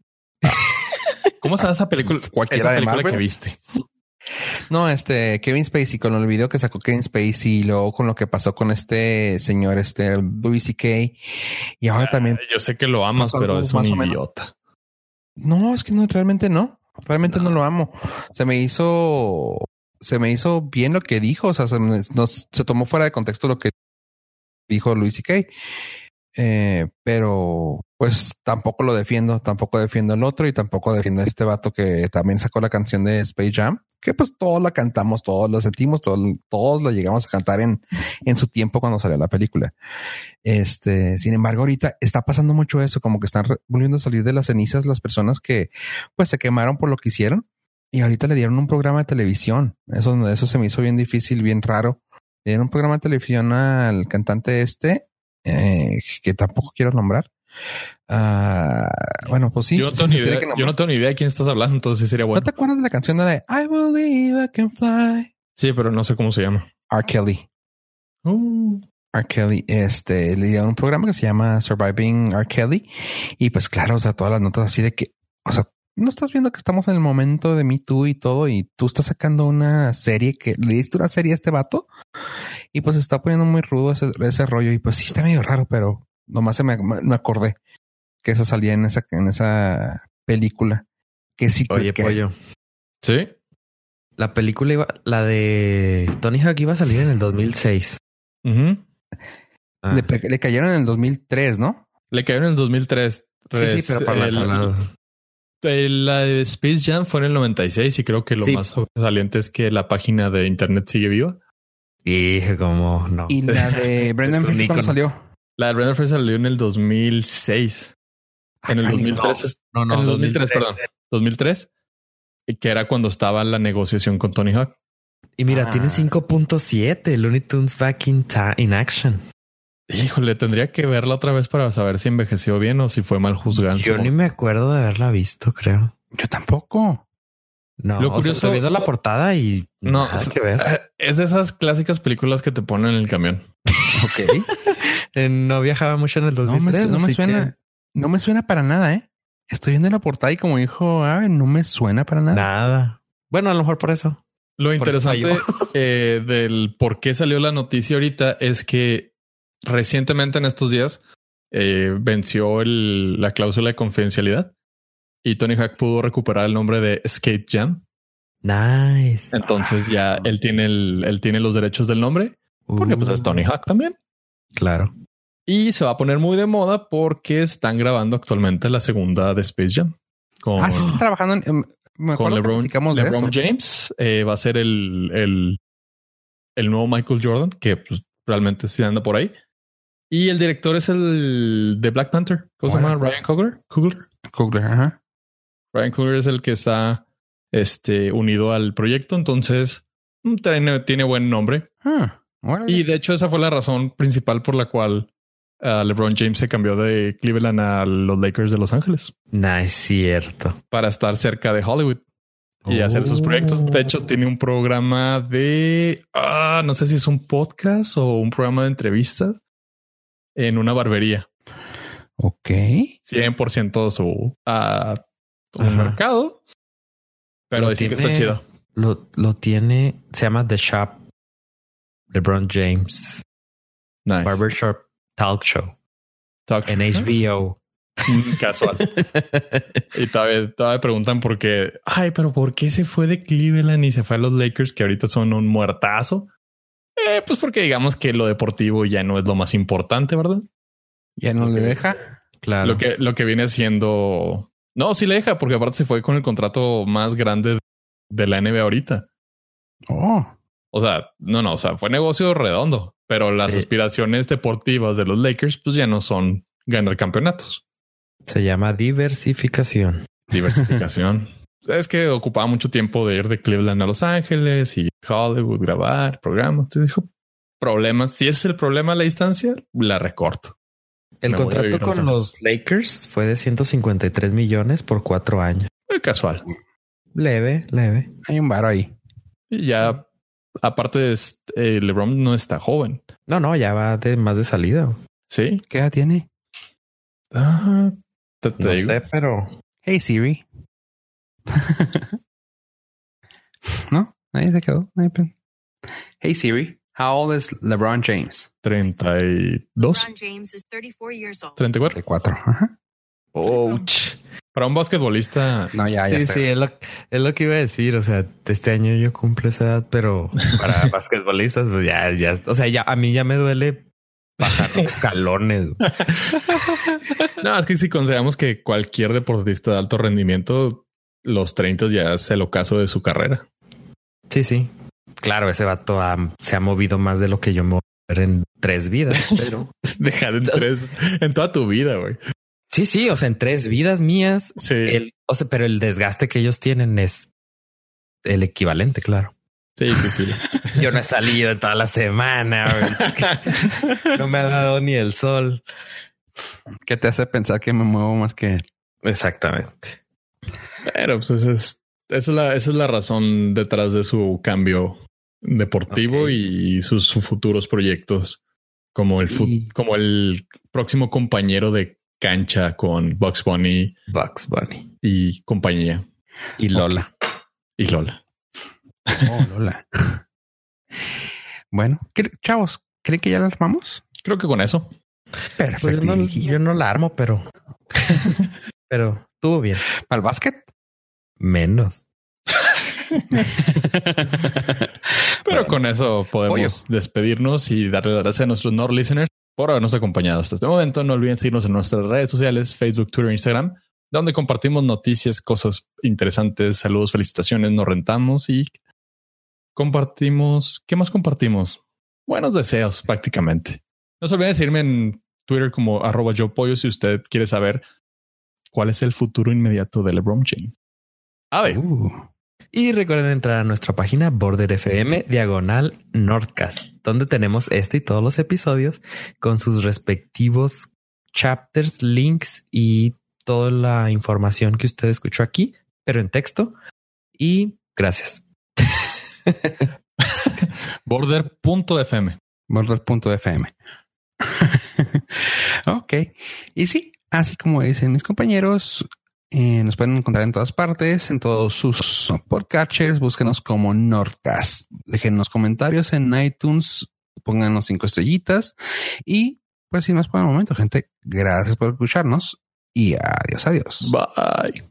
¿Cómo se llama esa película? Cualquiera esa de película Marvel. que viste. no, este Kevin Spacey con el video que sacó Kevin Spacey y luego con lo que pasó con este señor, este Louis C.K. Y ahora también, Yo sé que lo amas, pero es un idiota. no, es que no, realmente no, realmente no, lo amo. Se me hizo, se me hizo bien lo que dijo, o sea, se, tomó fuera de contexto lo que dijo Louis C.K. Eh, pero pues tampoco lo defiendo, tampoco defiendo el otro y tampoco defiendo a este vato que también sacó la canción de Space Jam, que pues todos la cantamos, todos la sentimos, todos, todos la llegamos a cantar en, en su tiempo cuando salió la película. Este, sin embargo, ahorita está pasando mucho eso, como que están volviendo a salir de las cenizas las personas que pues se quemaron por lo que hicieron y ahorita le dieron un programa de televisión. Eso, eso se me hizo bien difícil, bien raro. Le dieron un programa de televisión al cantante este, eh, que tampoco quiero nombrar. Ah, bueno, pues sí. yo, no tengo ni idea, yo no tengo ni idea de quién estás hablando, entonces sería ¿No bueno. te acuerdas de la canción de la de I believe I can fly? Sí, pero no sé cómo se llama. R. Kelly. Uh, R. Kelly, este, le dieron un programa que se llama Surviving R. Kelly. Y pues claro, o sea, todas las notas así de que, o sea, no estás viendo que estamos en el momento de Me Too y todo, y tú estás sacando una serie que le diste una serie a este vato y pues se está poniendo muy rudo ese, ese rollo. Y pues sí está medio raro, pero nomás se me, me acordé que esa salía en esa, en esa película. Que sí, Oye, que, pollo. sí. La película iba, la de Tony Hawk iba a salir en el 2006. Ujú. Ah. le, le cayeron en el 2003, ¿no? Le cayó en el 2003. Sí, sí, pero por la El- charlada. El- La de Space Jam fue en el 96 y creo que lo Sí. más sobresaliente es que la página de internet sigue viva. Dije como no. Y la de Brendan Fraser cuando ícono. salió. La de Brendan Fraser salió en el 2006. En el Ah, 2003, es- no, en el 2003, perdón. 2003, y que era cuando estaba la negociación con Tony Hawk. Y mira, Ah. tiene 5.7 Looney Tunes back in, ta- in action. Híjole, tendría que verla otra vez para saber si envejeció bien o si fue mal juzgada. su Yo ni me acuerdo de haberla visto, creo. Yo tampoco. No, Lo o sea, curioso- estoy viendo la portada y No, nada es- que ver. Eh, Es de esas clásicas películas que te ponen en el camión. Ok. Eh, No viajaba mucho en el No 2003. me, no me suena. que No me suena para nada, ¿eh? Estoy viendo la portada y como dijo, ah, no me suena para nada. Nada. Bueno, a lo mejor por eso. Lo Por eso interesante eh, del por qué salió la noticia ahorita es que recientemente en estos días eh, venció el- la cláusula de confidencialidad y Tony Hawk pudo recuperar el nombre de Skate Jam. Nice. Entonces ya él tiene el, él tiene los derechos del nombre porque pues es Tony Hawk también. Claro. Y se va a poner muy de moda porque están grabando actualmente la segunda de Space Jam. Con, Ah, sí, está trabajando en. em, Me con LeBron, de. James. eh, va a ser el, el, el nuevo Michael Jordan, que pues, realmente sí anda por ahí. Y el director es el de Black Panther. ¿Cómo se llama? Ryan Coogler. Coogler. Coogler, ajá. Ryan Coogler es el que está este, unido al proyecto. Entonces mm, tiene, tiene buen nombre. Ah. Y de hecho, esa fue la razón principal por la cual ah, LeBron James se cambió de Cleveland a los Lakers de Los Ángeles Nice, cierto. para estar cerca de Hollywood y hacer sus proyectos. De hecho, tiene un programa de, ah, no sé si es un podcast o un programa de entrevistas en una barbería. Ok. 100% su, ah, un mercado. Pero Lo decir que está chido. Lo, lo tiene, se llama The Shop. LeBron James. Nice. Barbershop Talk Show. Talk. En HBO. Casual. Y todavía, todavía preguntan por qué. Ay, pero ¿por qué se fue de Cleveland y se fue a los Lakers que ahorita son un muertazo? Eh, pues porque digamos que lo deportivo ya no es lo más importante, ¿verdad? Ya no le deja. Claro. Lo que, lo que viene siendo. No, sí le deja, porque aparte se fue con el contrato más grande de la NBA ahorita. Oh, O sea, no, no, o sea, fue negocio redondo, pero las Sí. aspiraciones deportivas de los Lakers, pues ya no son ganar campeonatos. Se llama diversificación. Diversificación. es que ocupaba mucho tiempo de ir de Cleveland a Los Ángeles y Hollywood, grabar programas. Te dijo problemas. Si ese es el problema a la distancia, la recorto. El Me contrato Los con los Lakers fue de 153 millones por cuatro años. Muy casual. Leve, leve. hay un varo ahí. Y ya, aparte, es- eh, LeBron no está joven. No, no, ya va de más de salida. Sí. ¿Qué edad tiene? Ah, te, te No digo. sé, pero Hey Siri. no, nadie se quedó. Nadie Hey Siri, how old is LeBron James? 32, LeBron James is 34 years old. 34. De cuatro. Ajá. Ouch. Para un basquetbolista, No, ya, ya sí, está. sí, es lo, es lo que iba a decir. O sea, este año yo cumplo esa edad, pero para basquetbolistas, pues ya, ya, o sea, ya a mí ya me duele bajar los escalones. no, es que si consideramos que cualquier deportista de alto rendimiento, los 30 ya es el ocaso de su carrera. Sí, sí. Claro, ese vato ha- se ha movido más de lo que yo me voy a ver en tres vidas, pero Dejar en tres en toda tu vida, güey. sí, sí, o sea, en tres vidas mías, Sí. el, o sea, pero el desgaste que ellos tienen es el equivalente, claro. Sí, sí, sí. Yo no he salido en toda la semana, güey. no me ha dado ni el sol. ¿Qué te hace pensar que me muevo más que él? Exactamente. Pero pues es, esa es la, esa es la razón detrás de su cambio deportivo y sus, sus futuros proyectos como el, Y- como el próximo compañero de cancha con Bugs Bunny Bugs Bunny y compañía y Lola. y Lola. Oh, Lola. bueno, ¿qué- chavos, ¿creen que ya la armamos? Creo que con eso. Pues Perfecto. yo, no, yo no la armo, pero pero estuvo bien. ¿Para el básquet? Menos. Pero Bueno. con eso podemos despedirnos y darle las gracias a nuestros Nord listeners por habernos acompañado hasta este momento. No olviden seguirnos en nuestras redes sociales, Facebook, Twitter, Instagram, donde compartimos noticias, cosas interesantes, saludos, felicitaciones, nos rentamos y compartimos. ¿Qué más compartimos? Buenos deseos prácticamente. No se olviden de seguirme en Twitter como arroba yo pollo si usted quiere saber cuál es el futuro inmediato de LeBron James. A ver, Uh, Y recuerden entrar a nuestra página Border FM diagonal Nordcast, donde tenemos este y todos los episodios con sus respectivos chapters, links y toda la información que usted escuchó aquí, pero en texto. Y gracias. border.fm. border.fm. ok. Y sí, así como dicen mis compañeros, eh, nos pueden encontrar en todas partes, en todos sus podcatchers. Búsquenos como Nordcast. Déjenos comentarios en iTunes, pónganos cinco estrellitas. Y pues sin más por el momento, gente, gracias por escucharnos y adiós, adiós. Bye.